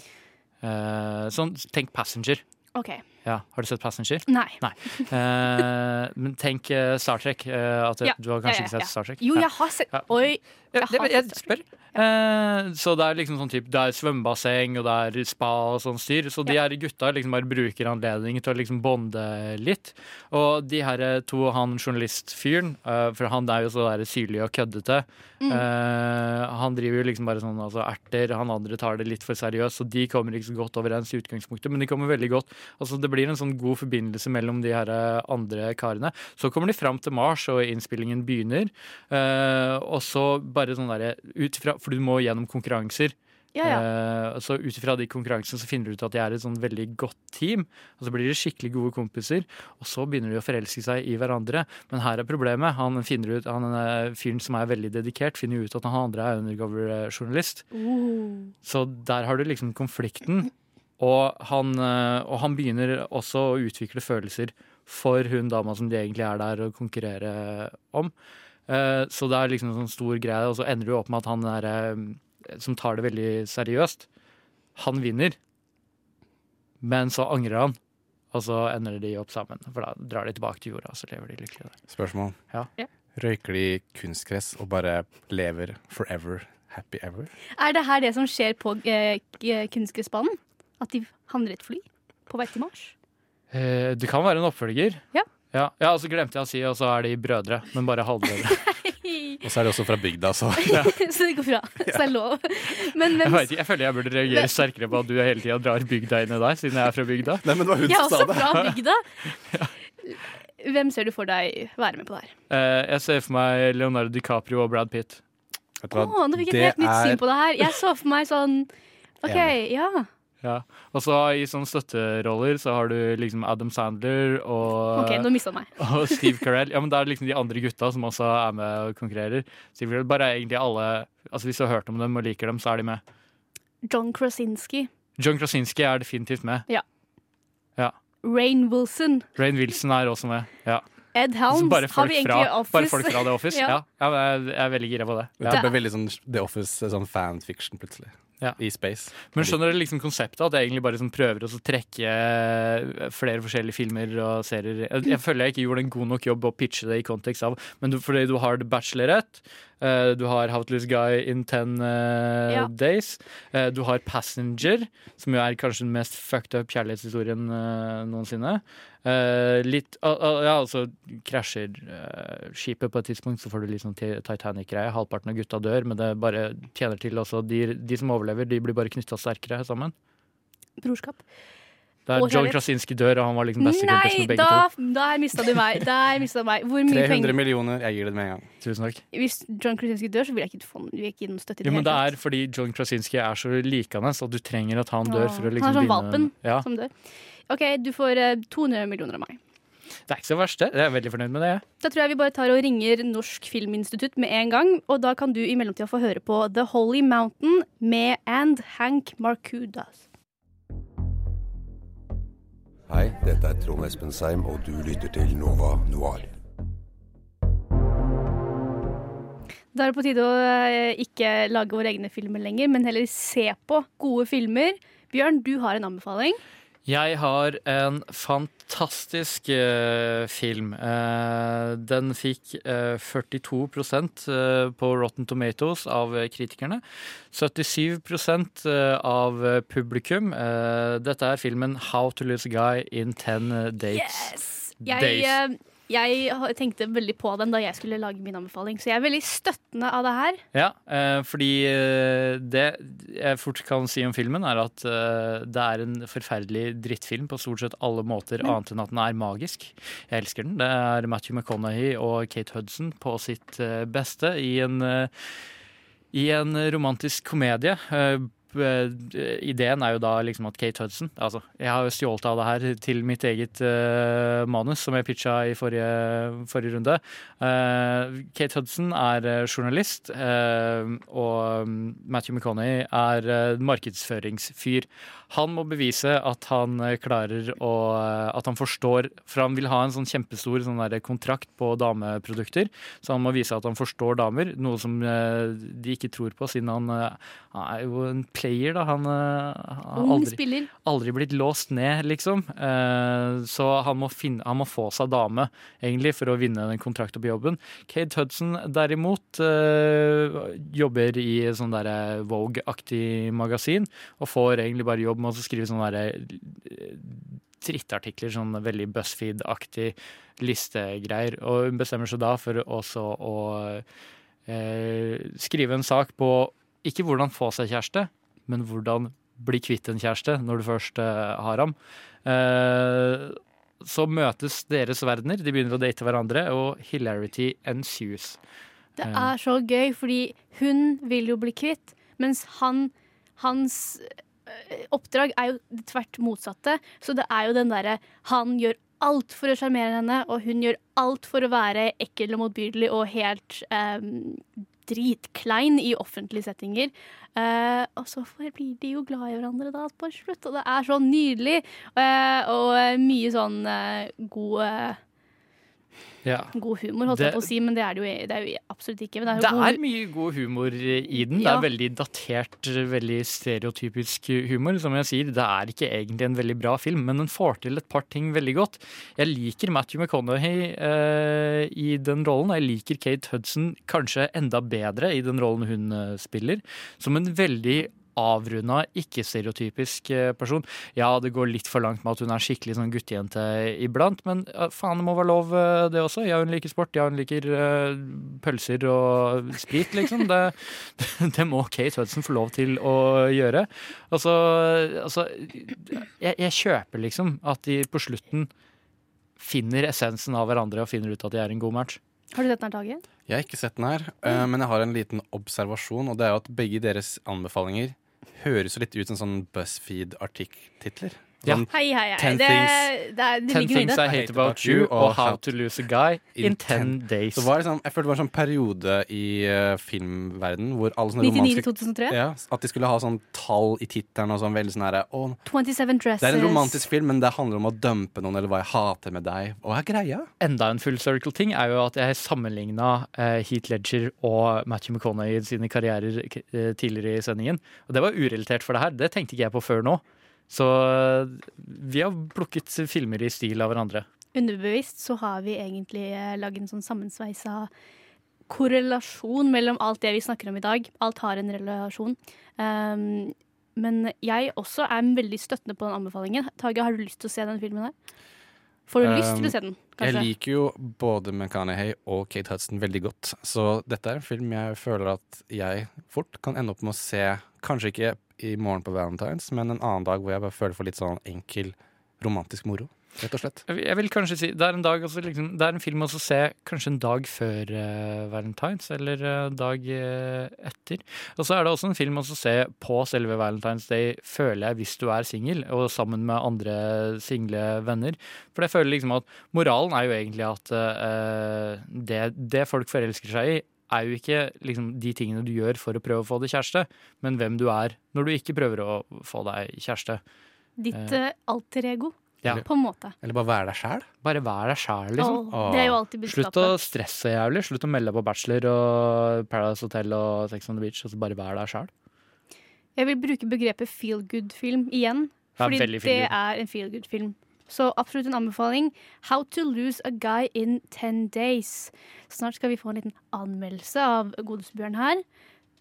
Uh, sånn, tenk Passenger. OK. Ja, Har du sett Passenger? Nei. Eh, men tenk eh, Star Trek. eh, at Ja, Du har kanskje ja, ikke sett. Star Trek? Jo, jeg har sett Oi. Ja, jeg, jeg spør. Eh, så det er liksom sånn typ, Det er svømmebasseng og det er spa og sånn styr. Så de her gutta liksom bare bruker anledningen til å liksom bonde litt. Og de her to, han journalistfyren, eh, for han er jo så der syrlig og køddete. Mm. Eh, han driver jo liksom bare sånn altså erter, han andre tar det litt for seriøst. Så de kommer ikke så godt overens i utgangspunktet, men de kommer veldig godt. Altså Det blir en sånn god forbindelse mellom de her eh, andre karene. Så kommer de fram til Mars, og innspillingen begynner. Eh, og så bare sånn derre For du må gjennom konkurranser. Ja, ja. Uh, så ut ifra de konkurransene så finner du ut at de er et sånn veldig godt team. Og så blir de skikkelig gode kompiser, og så begynner de å forelske seg i hverandre. Men her er problemet. Han finner ut, han eh, fyren som er veldig dedikert, finner ut at han andre er undercover-journalist. Uh. Så der har du liksom konflikten. Og han, eh, og han begynner også å utvikle følelser for hun dama som de egentlig er der å konkurrere om. Eh, Så det er liksom en sånn stor greie, og så ender det jo opp med at han er, eh, som tar det veldig seriøst, han vinner. Men så angrer han, og så ender de opp sammen. For da drar de tilbake til jorda, og så lever de lykkelig der. Spørsmål. Ja. Røyker de kunstgress og bare lever forever, happy ever? Er det her det som skjer på eh, kunstgressbanen? At de havner i et fly på vei til Mars? Eh, Det kan være en oppfølger. Ja. Ja, ja, og så glemte jeg å si, og så er de brødre, men bare halvbrødre. Og så er de også fra bygda, så så det går bra. Så det er lov. Men Jeg, hvem vet ikke, jeg føler jeg burde reagere sterkere på at du hele tida drar bygda inn i deg, siden jeg er fra bygda. Nei, men det var hun Jeg er også fra bygda. Hvem ser du for deg være med på det her? Eh, Jeg ser for meg Leonardo DiCaprio og Brad Pitt. Å, nå fikk jeg et helt nytt syn på det her. Jeg så for meg sånn OK, ja. Ja. Og så i sånne støtteroller så har du liksom Adam Sandler og, OK, nå mista meg. og Steve Carell. Ja, men det er liksom de andre gutta som også er med og konkurrerer. Steve Carell, bare egentlig alle Altså Hvis du har hørt om dem og liker dem, så er de med. John Krasinski. John Krasinski er definitivt med. Ja. Ja. Rain Wilson. Rain Wilson er også med. Ja. Ed Helms. har folk, vi fra, egentlig Office? bare folk fra The Office. Ja. ja. jeg, er veldig gira på det. Det Ja. ble veldig sånn The Office, sånn fanfiction plutselig. Ja. I space. Men skjønner dere liksom konseptet? At jeg egentlig bare liksom prøver å trekke eh, flere forskjellige filmer og serier. Jeg, jeg føler jeg ikke gjorde en god nok jobb å pitche det i kontekst av Men du, fordi du har eh, du har How to Lose Guy in Ten eh, Ja. Days, eh, du har Passenger, som jo er kanskje den mest fucked up kjærlighetshistorien eh, noensinne. Eh, litt Ja, altså krasjer eh, skipet på et tidspunkt, så får du litt sånn Titanic-greie. Halvparten av gutta dør, men det bare tjener til også. De, de som overlever, de blir bare knytta sterkere sammen. Brorskap. Det er John. Krasinski dør, og han var liksom bestekompis med begge da, to. der mista du meg. Der mistet du meg. Hvor mye 300 penger millioner, jeg gir det med en gang. Tusen takk. Hvis John Krasinski dør, så vil jeg ikke få vil jeg ikke gi noen støtte Jo, det men det er fordi John Krasinski er så likende, så du trenger at han dør Åh, for å liksom Han er sånn valpen Ja, som dør. OK, du får eh, 200 millioner av meg. det er ikke så verst, det. Jeg er veldig fornøyd med det. Da tror jeg vi bare tar og ringer Norsk Filminstitutt med en gang. Og da kan du i mellomtida få høre på The Holy Mountain med And Hank Marcudas. Hei, dette er Trond Espen Seim, og du lytter til Nova Noir. Da er det på tide å eh, ikke lage våre egne filmer lenger, men heller se på gode filmer. Bjørn, du har en anbefaling. Jeg har en fantastisk uh, film. Uh, den fikk uh, 42 eh, på Rotten Tomatoes av kritikerne. 77 eh, av publikum. Dette er filmen How to Lose a Guy in 10 Dates. Jeg, Days. Jeg tenkte veldig på den da jeg skulle lage min anbefaling, så jeg er veldig støttende av det her. Ja, eh, fordi eh, det jeg fort kan si om filmen, er at eh, det er en forferdelig drittfilm på stort sett alle måter, mm. annet enn at den er magisk. Jeg elsker den. Det er Matthew McConaughey og Kate Hudson på sitt beste i en, i en romantisk komedie. Eh, Ideen er jo da liksom at Kate Hudson Altså, jeg har jo stjålet av det her til mitt eget uh, manus, som jeg pitcha i forrige, forrige runde. Uh, Kate Hudson er journalist, uh, og mm, Matthew McConaughey er markedsføringsfyr. Han må bevise at han klarer å At han forstår For han vil ha en sånn kjempestor sånn der kontrakt på dameprodukter, så han må vise at han forstår damer, noe som de ikke tror på, siden han er jo en player, da. Han eh, har aldri, aldri blitt låst ned, liksom. Eh, så han må, finne, han må få seg dame, egentlig, for å vinne den kontrakten på jobben. Kate Hudson derimot eh, jobber i sånn derre Vogue-aktig magasin, og får egentlig bare jobb med å skrive sånne derre trittartikler, sånn veldig BuzzFeed-aktig listegreier. Og hun bestemmer seg da for også å eh, skrive en sak på ikke hvordan få seg kjæreste, men hvordan bli kvitt en kjæreste når du først eh, har ham. Eh, så møtes deres verdener, de begynner å date hverandre, og hilarity ensues. Det Eh, er så gøy, fordi hun vil jo bli kvitt, mens han, hans oppdrag er jo tvert motsatte. Så det er jo den derre Han gjør alt for å sjarmere henne, og hun gjør alt for å være ekkel og motbydelig og helt ehm, dritklein i offentlige settinger. Eh, og så blir de jo glad i hverandre da på slutt, og det er så nydelig. Eh, og mye sånn eh, god eh, ja. God humor, holdt jeg på å si, men det er det jo, det er jo absolutt ikke. Men det er, Det god, er mye god humor i den. Det Ja. er veldig datert, veldig stereotypisk humor. Som jeg sier, det er ikke egentlig en veldig bra film, men den får til et par ting veldig godt. Jeg liker Matthew McConaughey eh, i den rollen. og Jeg liker Kate Hudson kanskje enda bedre i den rollen hun eh, spiller. Som en veldig avrunda, ikke-stereotypisk eh, person. Ja, det går litt for langt med at hun er skikkelig sånn guttejente iblant, men faen, det må være lov eh, det også. Ja, hun liker sport, ja, hun liker uh, pølser og sprit, liksom. Det, det må Kate Hudson få lov til å gjøre. Altså, altså jeg, jeg kjøper liksom at de på slutten finner essensen av hverandre og finner ut at de er en god match. Har du sett den her, Tage? Jeg har ikke sett den her, men jeg har en liten observasjon, og det er jo at begge deres anbefalinger høres litt ut som sånn BuzzFeed-artikkeltitler. Ja. Sånn, Hei, hei, hei. Ten Det, things- det, det Ten i things. I hate about you, og how to lose a guy in ten days. Det var liksom, jeg følte det var en sånn periode i uh, filmverden hvor alle sånne 99 romantiske til 2003? Ja, At de skulle ha sånn tall i tittelen og sånn veldig sånn herre å, 27 Dresses. Det er en romantisk film, men det handler om å dumpe noen, eller hva jeg hater med deg. Og er greia? Enda en full circle-ting er jo at jeg sammenligna uh, Heath Ledger og Matthew McConaughey sine karrierer eh, tidligere i sendingen. Og det var urelatert for det her. Det tenkte ikke jeg på før nå. Så eh, vi har plukket filmer i stil av hverandre. Underbevisst så har vi egentlig eh, laget en sånn sammensveisa korrelasjon mellom alt det vi snakker om i dag. Alt har en relasjon. Um, men jeg også er veldig støttende på den anbefalingen. Tage, har du lyst til å se den filmen her? Får du lyst til å se den, Kanskje? Jeg liker jo både McConaughey og Kate Hudson veldig godt, så dette er en film jeg føler at jeg fort kan ende opp med å se, kanskje ikke i morgen på Valentine's, men en annen dag hvor jeg bare føler for litt sånn enkel romantisk moro, rett og slett. Jeg vil- kanskje si Det er en, dag altså, liksom, det er en film å se kanskje en dag før uh, Valentine's, eller uh, dag uh, etter. Og så er det også en film å se på selve Valentine's Day, føler jeg, hvis du er singel, og sammen med andre single venner. For jeg føler liksom at moralen er jo egentlig at det, det folk forelsker seg i, er jo ikke liksom, de tingene du gjør for å prøve å få deg kjæreste, men hvem du er når du ikke prøver å få deg kjæreste. Ditt Eh, eh, alter ego, Ja. på en måte. Eller bare være deg sjæl. Bare være deg sjæl, liksom. Åh, det er jo alltid budskapet. Slutt å stresse jævlig. Slutt å melde deg på Bachelor og Paradise Hotel og Sex on the Beach, og så bare vær deg sjæl. Jeg vil bruke begrepet feel good-film igjen. Ja, Fordi det er en feel good-film. Så absolutt en anbefaling. How to lose a guy in 10 days. Snart skal vi få en liten anmeldelse av Godesbjørn her.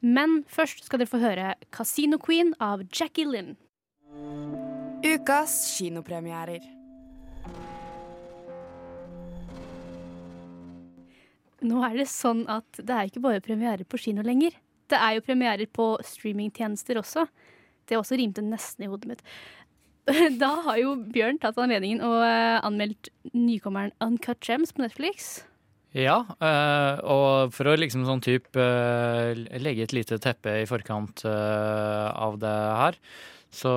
Men først skal dere få høre Casino Queen av Jackie Lynn. Ukas kinopremierer. Nå er det sånn at det er ikke bare premierer på kino lenger. Det er jo premierer på streamingtjenester også. Det også rimte nesten i hodet mitt. Da har jo Bjørn tatt anledningen og eh, anmeldt nykommeren Uncut Gems på Netflix. Ja, eh, og for å liksom sånn type eh, legge et lite teppe i forkant av det her, så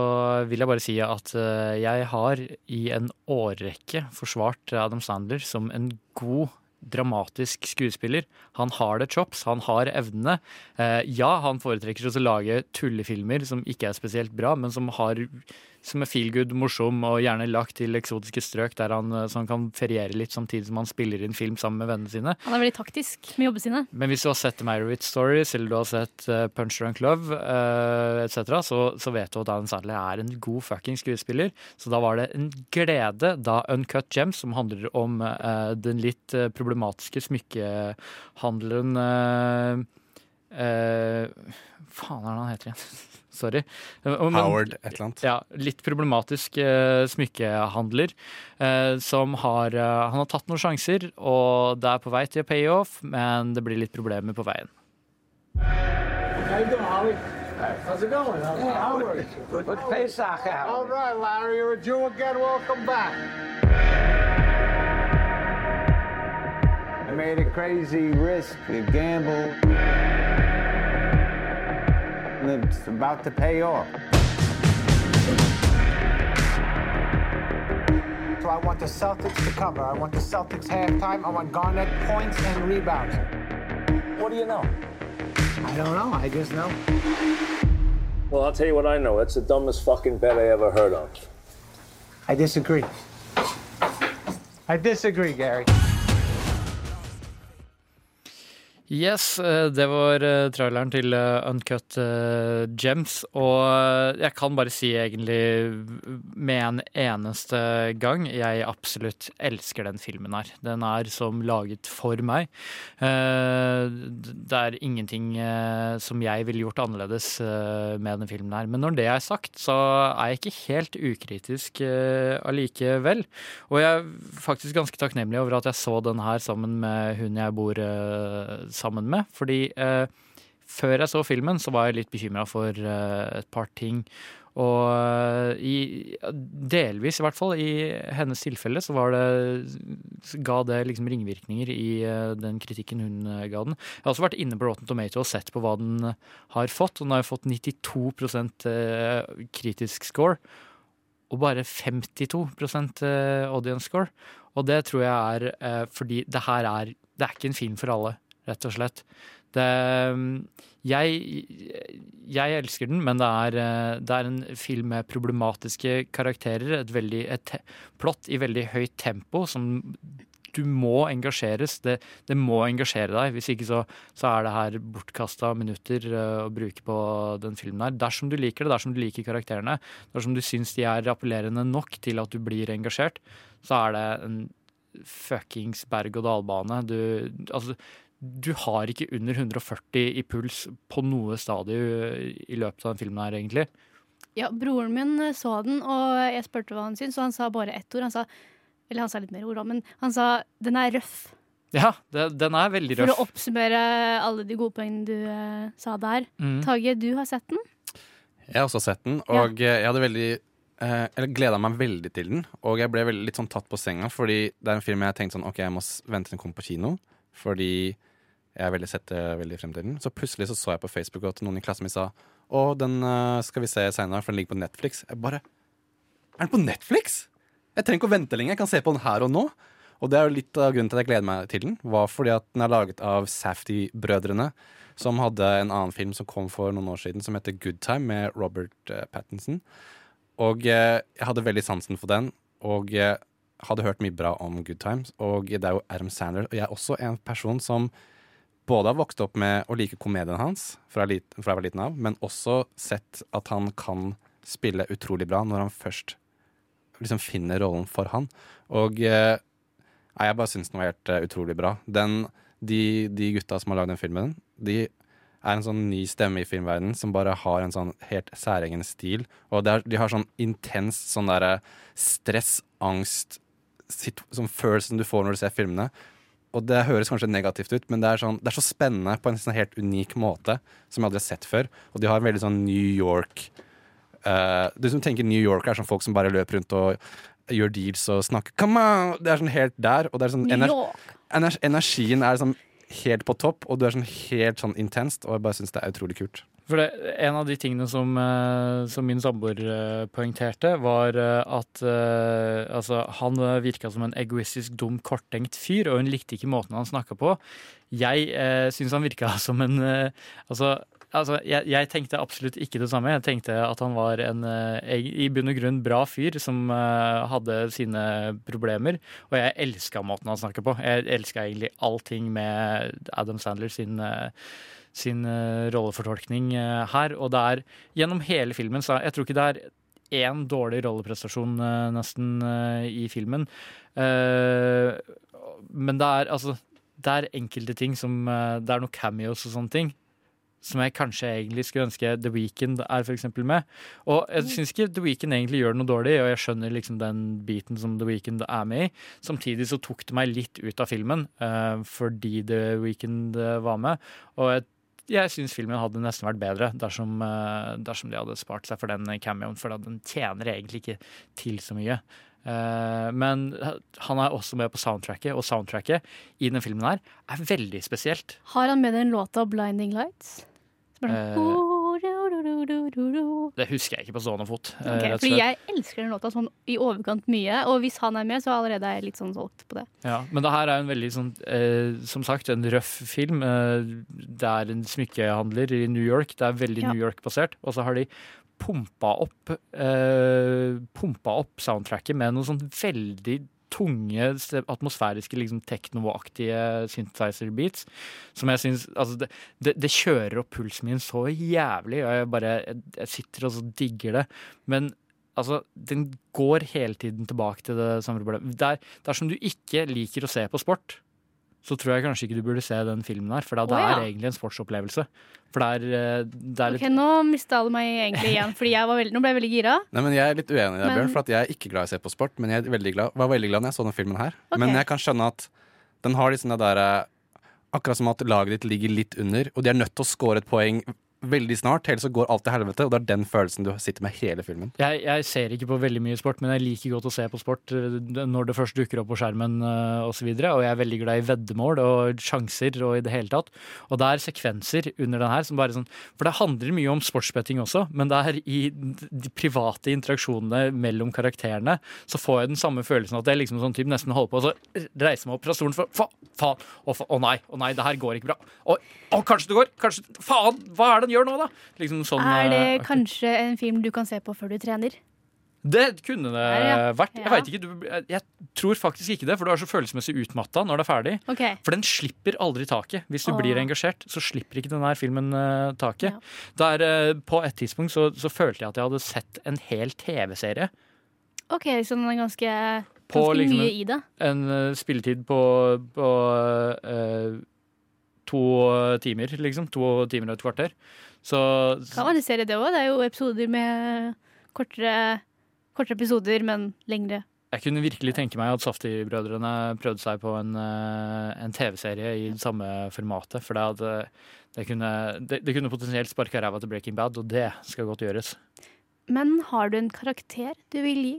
vil jeg bare si at jeg har i en årrekke forsvart Adam Sandler som en god dramatisk skuespiller. Han har det chops, han har evnene. Ja, han foretrekker å lage tullefilmer som ikke er spesielt bra, men som har som er feel good, morsom og gjerne lagt til eksotiske strøk der han, eh, så han kan feriere litt samtidig som han spiller inn film sammen med vennene sine. Han er veldig taktisk med jobbene sine. Men hvis du har sett Marriott Stories eller du har sett uh, Punch Drunk Love uh, etc., så, så vet du at Dan Sandler er en god fucking skuespiller. Så da var det en glede da Uncut Gems, som handler om uh, den litt problematiske smykkehandleren uh, Faen er det han heter igjen? Sorry. Men- Howard et eller annet. Ja, litt problematisk uh, smykkehandler. Uh, som har Han har tatt noen sjanser, og det er på vei til å pay off, men det blir litt problemer på veien. How you doing, Holly? How's it going? Hey, Howard. Good Pesach out. All right, Larry. You're a Jew again. Welcome back. Made a crazy risk, a gamble. And it's about to pay off. So I want the Celtics to cover. I want the Celtics halftime. I want Garnett points and rebounds. What do you know? I don't know. I just know. Well, I'll tell you what I know. It's the dumbest fucking bet I ever heard of. I disagree. I disagree, Gary. Yes, eh, det var eh, traileren til eh, Uncut Gems. Og jeg kan bare si egentlig med en eneste gang jeg absolutt elsker den filmen her. Den er som laget for meg. Det er ingenting som jeg ville gjort annerledes med den filmen her. Men når det er sagt, så er jeg ikke helt ukritisk allikevel. Og jeg er faktisk ganske takknemlig over at jeg så den her sammen med hun jeg bor eh, sammen med. Fordi eh, før jeg så filmen, så var jeg litt bekymra for eh, et par ting. Og eh, i, delvis, i hvert fall, i hennes tilfelle, så var det ga det liksom ringvirkninger i eh, den kritikken hun eh, ga den. Jeg har også vært inne på Rotten Tomato og sett på hva den har fått. Og den har fått 92 eh, kritisk score og bare 52 eh, audience score. Og det tror jeg er fordi det her er Det er ikke en film for alle, rett og slett. Det Jeg, jeg elsker den, men det er, det er en film med problematiske karakterer. Et, veldig, et plott i veldig høyt tempo som du må engasjeres. Det, det må engasjere deg. Hvis ikke så, så er det her bortkasta minutter eh, å bruke på den filmen her. Dersom du liker det, dersom du liker karakterene, dersom du syns de er appellerende nok til at du blir engasjert, så er det en fuckings berg-og-dal-bane. Du, altså, du har ikke under 140 i puls på noe stadium i løpet av den filmen her, egentlig. Ja, broren min så den, og jeg spurte hva han syntes, og han sa bare ett ord. Han sa, eller han sa litt mer ord, men han sa den er røff. Ja, det, den er veldig røff. For å oppsummere alle de gode poengene du eh, sa der. Mm. Tage, du har sett den? Jeg har også sett den, og ja. jeg hadde veldig eh, Eller gleda meg veldig til den. Og jeg ble veldig, litt sånn tatt på senga, fordi det er en film jeg tenkte sånn OK, jeg må vente til den kommer på kino. Fordi jeg veldig setter veldig frem til den. Så plutselig så, så jeg på Facebook at noen i klassen min sa Å, den eh, skal vi se seinere, for den ligger på Netflix. Jeg bare Er den på Netflix?! Jeg trenger ikke å vente lenger, jeg kan se på den her og nå. Og det er jo litt av grunnen til at jeg gleder meg til den, var fordi at den er laget av Safety-brødrene, som hadde en annen film som kom for noen år siden, som heter Good Time, med Robert uh, Pattinson. Og uh, jeg hadde veldig sansen for den, og uh, hadde hørt mye bra om Good Times. Og det er jo Adam Sandler, og jeg er også en person som både har vokst opp med å like komedien hans fra, lit, fra jeg var liten av, men også sett at han kan spille utrolig bra når han først liksom finner rollen for han. Og eh, jeg bare syns den var helt uh, utrolig bra. Den, de, de gutta som har lagd den filmen, de er en sånn ny stemme i filmverdenen som bare har en sånn helt særegen stil. Og er, de har sånn intens sånn derre stress, angst, sånn følelsen du får når du ser filmene. Og det høres kanskje negativt ut, men det er, sånn, det er så spennende på en sånn helt unik måte som jeg aldri har sett før. Og de har en veldig sånn New York uh, Du som tenker New York er sånn folk som bare løper rundt og gjør deals og snakker Come on! Det er sånn helt der. Og det er sånn ener energien er sånn helt på topp, og du er sånn helt sånn intenst, og jeg bare syns det er utrolig kult. For det, En av de tingene som, eh, som min samboer eh, poengterte, var eh, at altså, han virka som en egoistisk, dum, korttenkt fyr, og hun likte ikke måten han snakka på. Jeg eh, syns han virka som en Altså, Altså, jeg, jeg tenkte absolutt ikke det samme. Jeg tenkte at han var en i bunn og grunn bra fyr som hadde sine problemer. Og jeg elska måten han snakka på. Jeg elska egentlig allting med Adam Sandler sin, sin eh, rollefortolkning eh, her. Og det er gjennom hele filmen så Jeg tror ikke det er én dårlig rolleprestasjon eh, nesten i filmen. Men det er altså Det er enkelte ting som Det er noen cameos og sånne ting som jeg kanskje egentlig skulle ønske The Weeknd er for eksempel med. Og jeg syns ikke The Weeknd egentlig gjør noe dårlig, og jeg skjønner liksom den biten som The Weeknd er med i. Samtidig så tok det meg litt ut av filmen uh, fordi The Weeknd eh, var med. Og jeg, jeg syns filmen hadde nesten vært bedre dersom, eh, dersom de hadde spart seg for den cameoen, for den tjener egentlig ikke til så mye. Eh, men han er også med på soundtracket, og soundtracket i denne filmen her er veldig spesielt. Har han med den låta 'Blinding Lights'? Som er Eh, sånn, Det husker jeg ikke på stående fot. eh, Ok, rett og fordi jeg elsker den låta sånn i overkant mye, og hvis han er med, så allerede er jeg litt sånn solgt på det. Ja, men det her er en veldig sånn, eh, som sagt, en røff film. Eh, det er en smykkehandler i New York. Det er veldig Ja. New York-basert. Og så har de pumpa opp, eh, pumpa opp soundtracket med noe sånn veldig tunge, atmosfæriske, liksom teknoaktige synthesizer-beats. Som jeg syns Altså, det, det, det kjører opp pulsen min så jævlig, og jeg bare jeg, jeg sitter og så digger det. Men altså, den går hele tiden tilbake til det samme problemet. Der, dersom du ikke liker å se på sport, så tror jeg kanskje ikke du burde se den filmen her, for det oh, ja. er egentlig en sportsopplevelse. For det er, eh, det er Ok, Nå mista alle meg egentlig igjen, fordi jeg var veldig, nå ble jeg veldig gira. Nei, men Jeg er litt uenig i deg, Men- Bjørn, for at jeg er ikke glad i å se på sport. Men jeg er veldig glad, var veldig glad når jeg så denne filmen her. Okay. Men jeg kan skjønne at den har liksom det derre Akkurat som at laget ditt ligger litt under, og de er nødt til å score et poeng veldig snart, ellers så går alt til helvete. Og det er den følelsen du sitter med hele filmen. jeg, jeg ser ikke på veldig mye sport, men jeg liker godt å se på sport eh, når det først dukker opp på skjermen osv. Og, så og jeg er veldig glad i veddemål og sjanser og i det hele tatt. Og det er sekvenser under den her som bare sånn For det handler mye om sportsbetting også, men det er i de private interaksjonene mellom karakterene så får jeg den samme følelsen at jeg liksom sånn typ nesten holder på å reise meg opp fra stolen for fa, faen, fa, å nei, å nei, det her går ikke bra. Å, å, kanskje det går, kanskje Faen, hva er det gjør nå, da? Liksom sånn Er det eh, kanskje en film du kan se på før du trener? det kunne det ja? vært. Jeg Ja. vet ikke, du, jeg, tror faktisk ikke det, for du er så følelsesmessig utmatta når det er ferdig. Okay. For den slipper aldri taket. Hvis du Åh. blir engasjert, så slipper ikke denne filmen uh, taket. Der, uh, på et tidspunkt så, så følte jeg at jeg hadde sett en hel TV-serie. OK, så den er ganske, På ganske liksom mye i det. En uh, spilletid på, på to timer, liksom. To timer og et kvarter. Så Kan være serie, det òg. Det er jo episoder med kortere, kortere episoder, men lengre. Jeg kunne virkelig tenke meg at Safti-brødrene prøvde seg på en, eh, en TV-serie i det samme formatet. For det, det, kunne, det, det kunne potensielt sparka ræva til Breaking Bad, og det skal godt gjøres. Men har du en karakter du vil gi?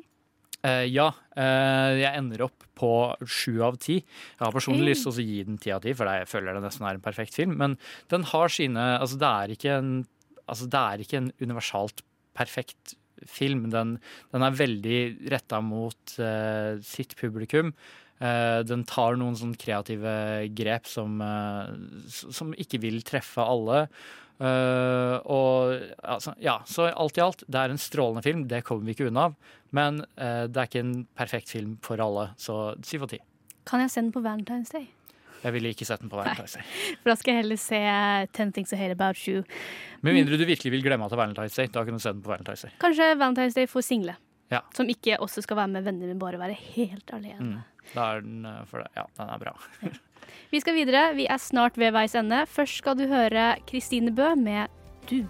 Eh, ja, Uh, jeg ender opp på sju av ti. Jeg har personlig Hey. lyst til å gi den ti av ti, for jeg føler det nesten er en perfekt film. Men den har sine Altså, det er ikke en, altså, det er ikke en universalt perfekt film. Den, den er veldig retta mot uh, sitt publikum. Den tar noen sånn kreative grep som, som ikke vil treffe alle. Eh, og altså, ja, så alt i alt, det er en strålende film. Det kommer vi ikke unna av. Men uh, det er ikke en perfekt film for alle, så syv av ti. Kan jeg se den på Valentine's Day? Jeg ville ikke sett den på Valentine's Day. For da skal jeg heller se Ten Things I Hate About You. Med mindre du virkelig vil glemme at det er Valentine's Day. Da kan du se den på Valentine's Day. Kanskje Valentine's Day for single. Ja. Som ikke også skal være med venner, men bare være helt alene. Mm. Da er den eh, for det. Ja, den er bra. Vi skal videre. Vi er snart ved veis ende. Først skal du høre Kristine Bø med Du.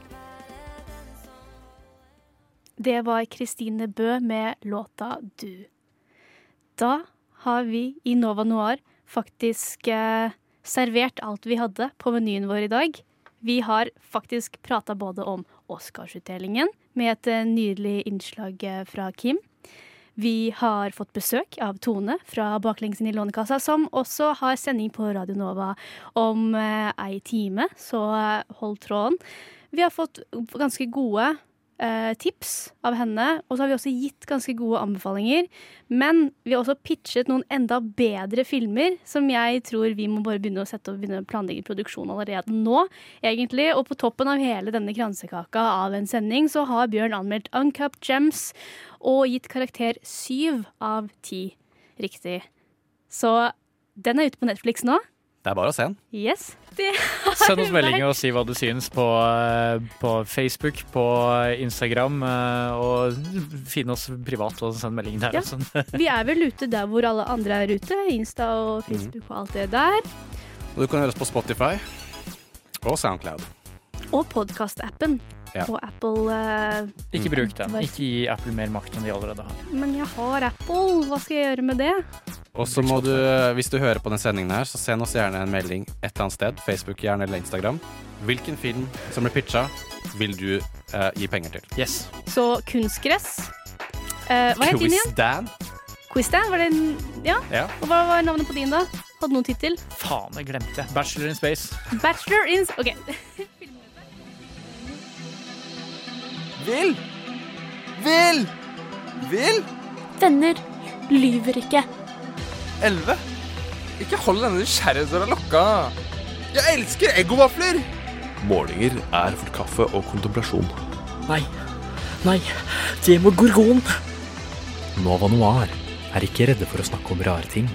Det var Kristine Bø med låta Du. Da har vi i Nova Noir faktisk eh, servert alt vi hadde på menyen vår i dag. Vi har faktisk prata både om Oscarsutdelingen med et eh, nydelig innslag eh, fra Kim. Vi har fått besøk av Tone fra Baklengs inn i Lånekassa, som også har sending på Radio Nova om eh, ei time, så eh, hold tråden. Vi har fått ganske gode tips av henne, og så har vi også gitt ganske gode anbefalinger. Men vi har også pitchet noen enda bedre filmer som jeg tror vi må bare begynne å sette og begynne å planlegge produksjon allerede nå. egentlig. Og på toppen av hele denne kransekaka av en sending så har Bjørn anmeldt Uncup Gems og gitt karakter syv av ti riktig. Så den er ute på Netflix nå. Det er bare å se den. Yes. Send oss melding og si hva du syns på, eh, på Facebook, på Instagram, eh, og finn oss privat og send melding der. Ja. også. Vi er vel ute der hvor alle andre er ute. Insta og Facebook og alt det der. Og du kan høre oss på Spotify og Soundcloud. Og podkastappen Ja. Og Apple. uh, Ikke bruk den. Ikke gi Apple mer makt enn de allerede har. Men jeg har Apple. Hva skal jeg gjøre med det? Og så må du, hvis du hører på den sendingen her, så send oss gjerne en melding et eller annet sted. Facebook gjerne eller Instagram. Hvilken film som blir pitcha, vil du uh, gi penger til? Yes. Så kunstgress. Uh, hva het din igjen? Dan? Quizdan? Var det en Ja? Ja. Og hva var navnet på din, da? Hadde noen tittel? Faen, jeg glemte det. Bachelor in Space. Bachelor in OK. Vil! Vil! Vil! Venner lyver ikke. Elleve. Ikke hold denne nysgjerrighetsdøra lukka. Jeg elsker eggovafler! Målinger er for kaffe og kontemplasjon. Nei. Nei. Det må gorgon. Nova Noir er ikke redde for å snakke om rare ting.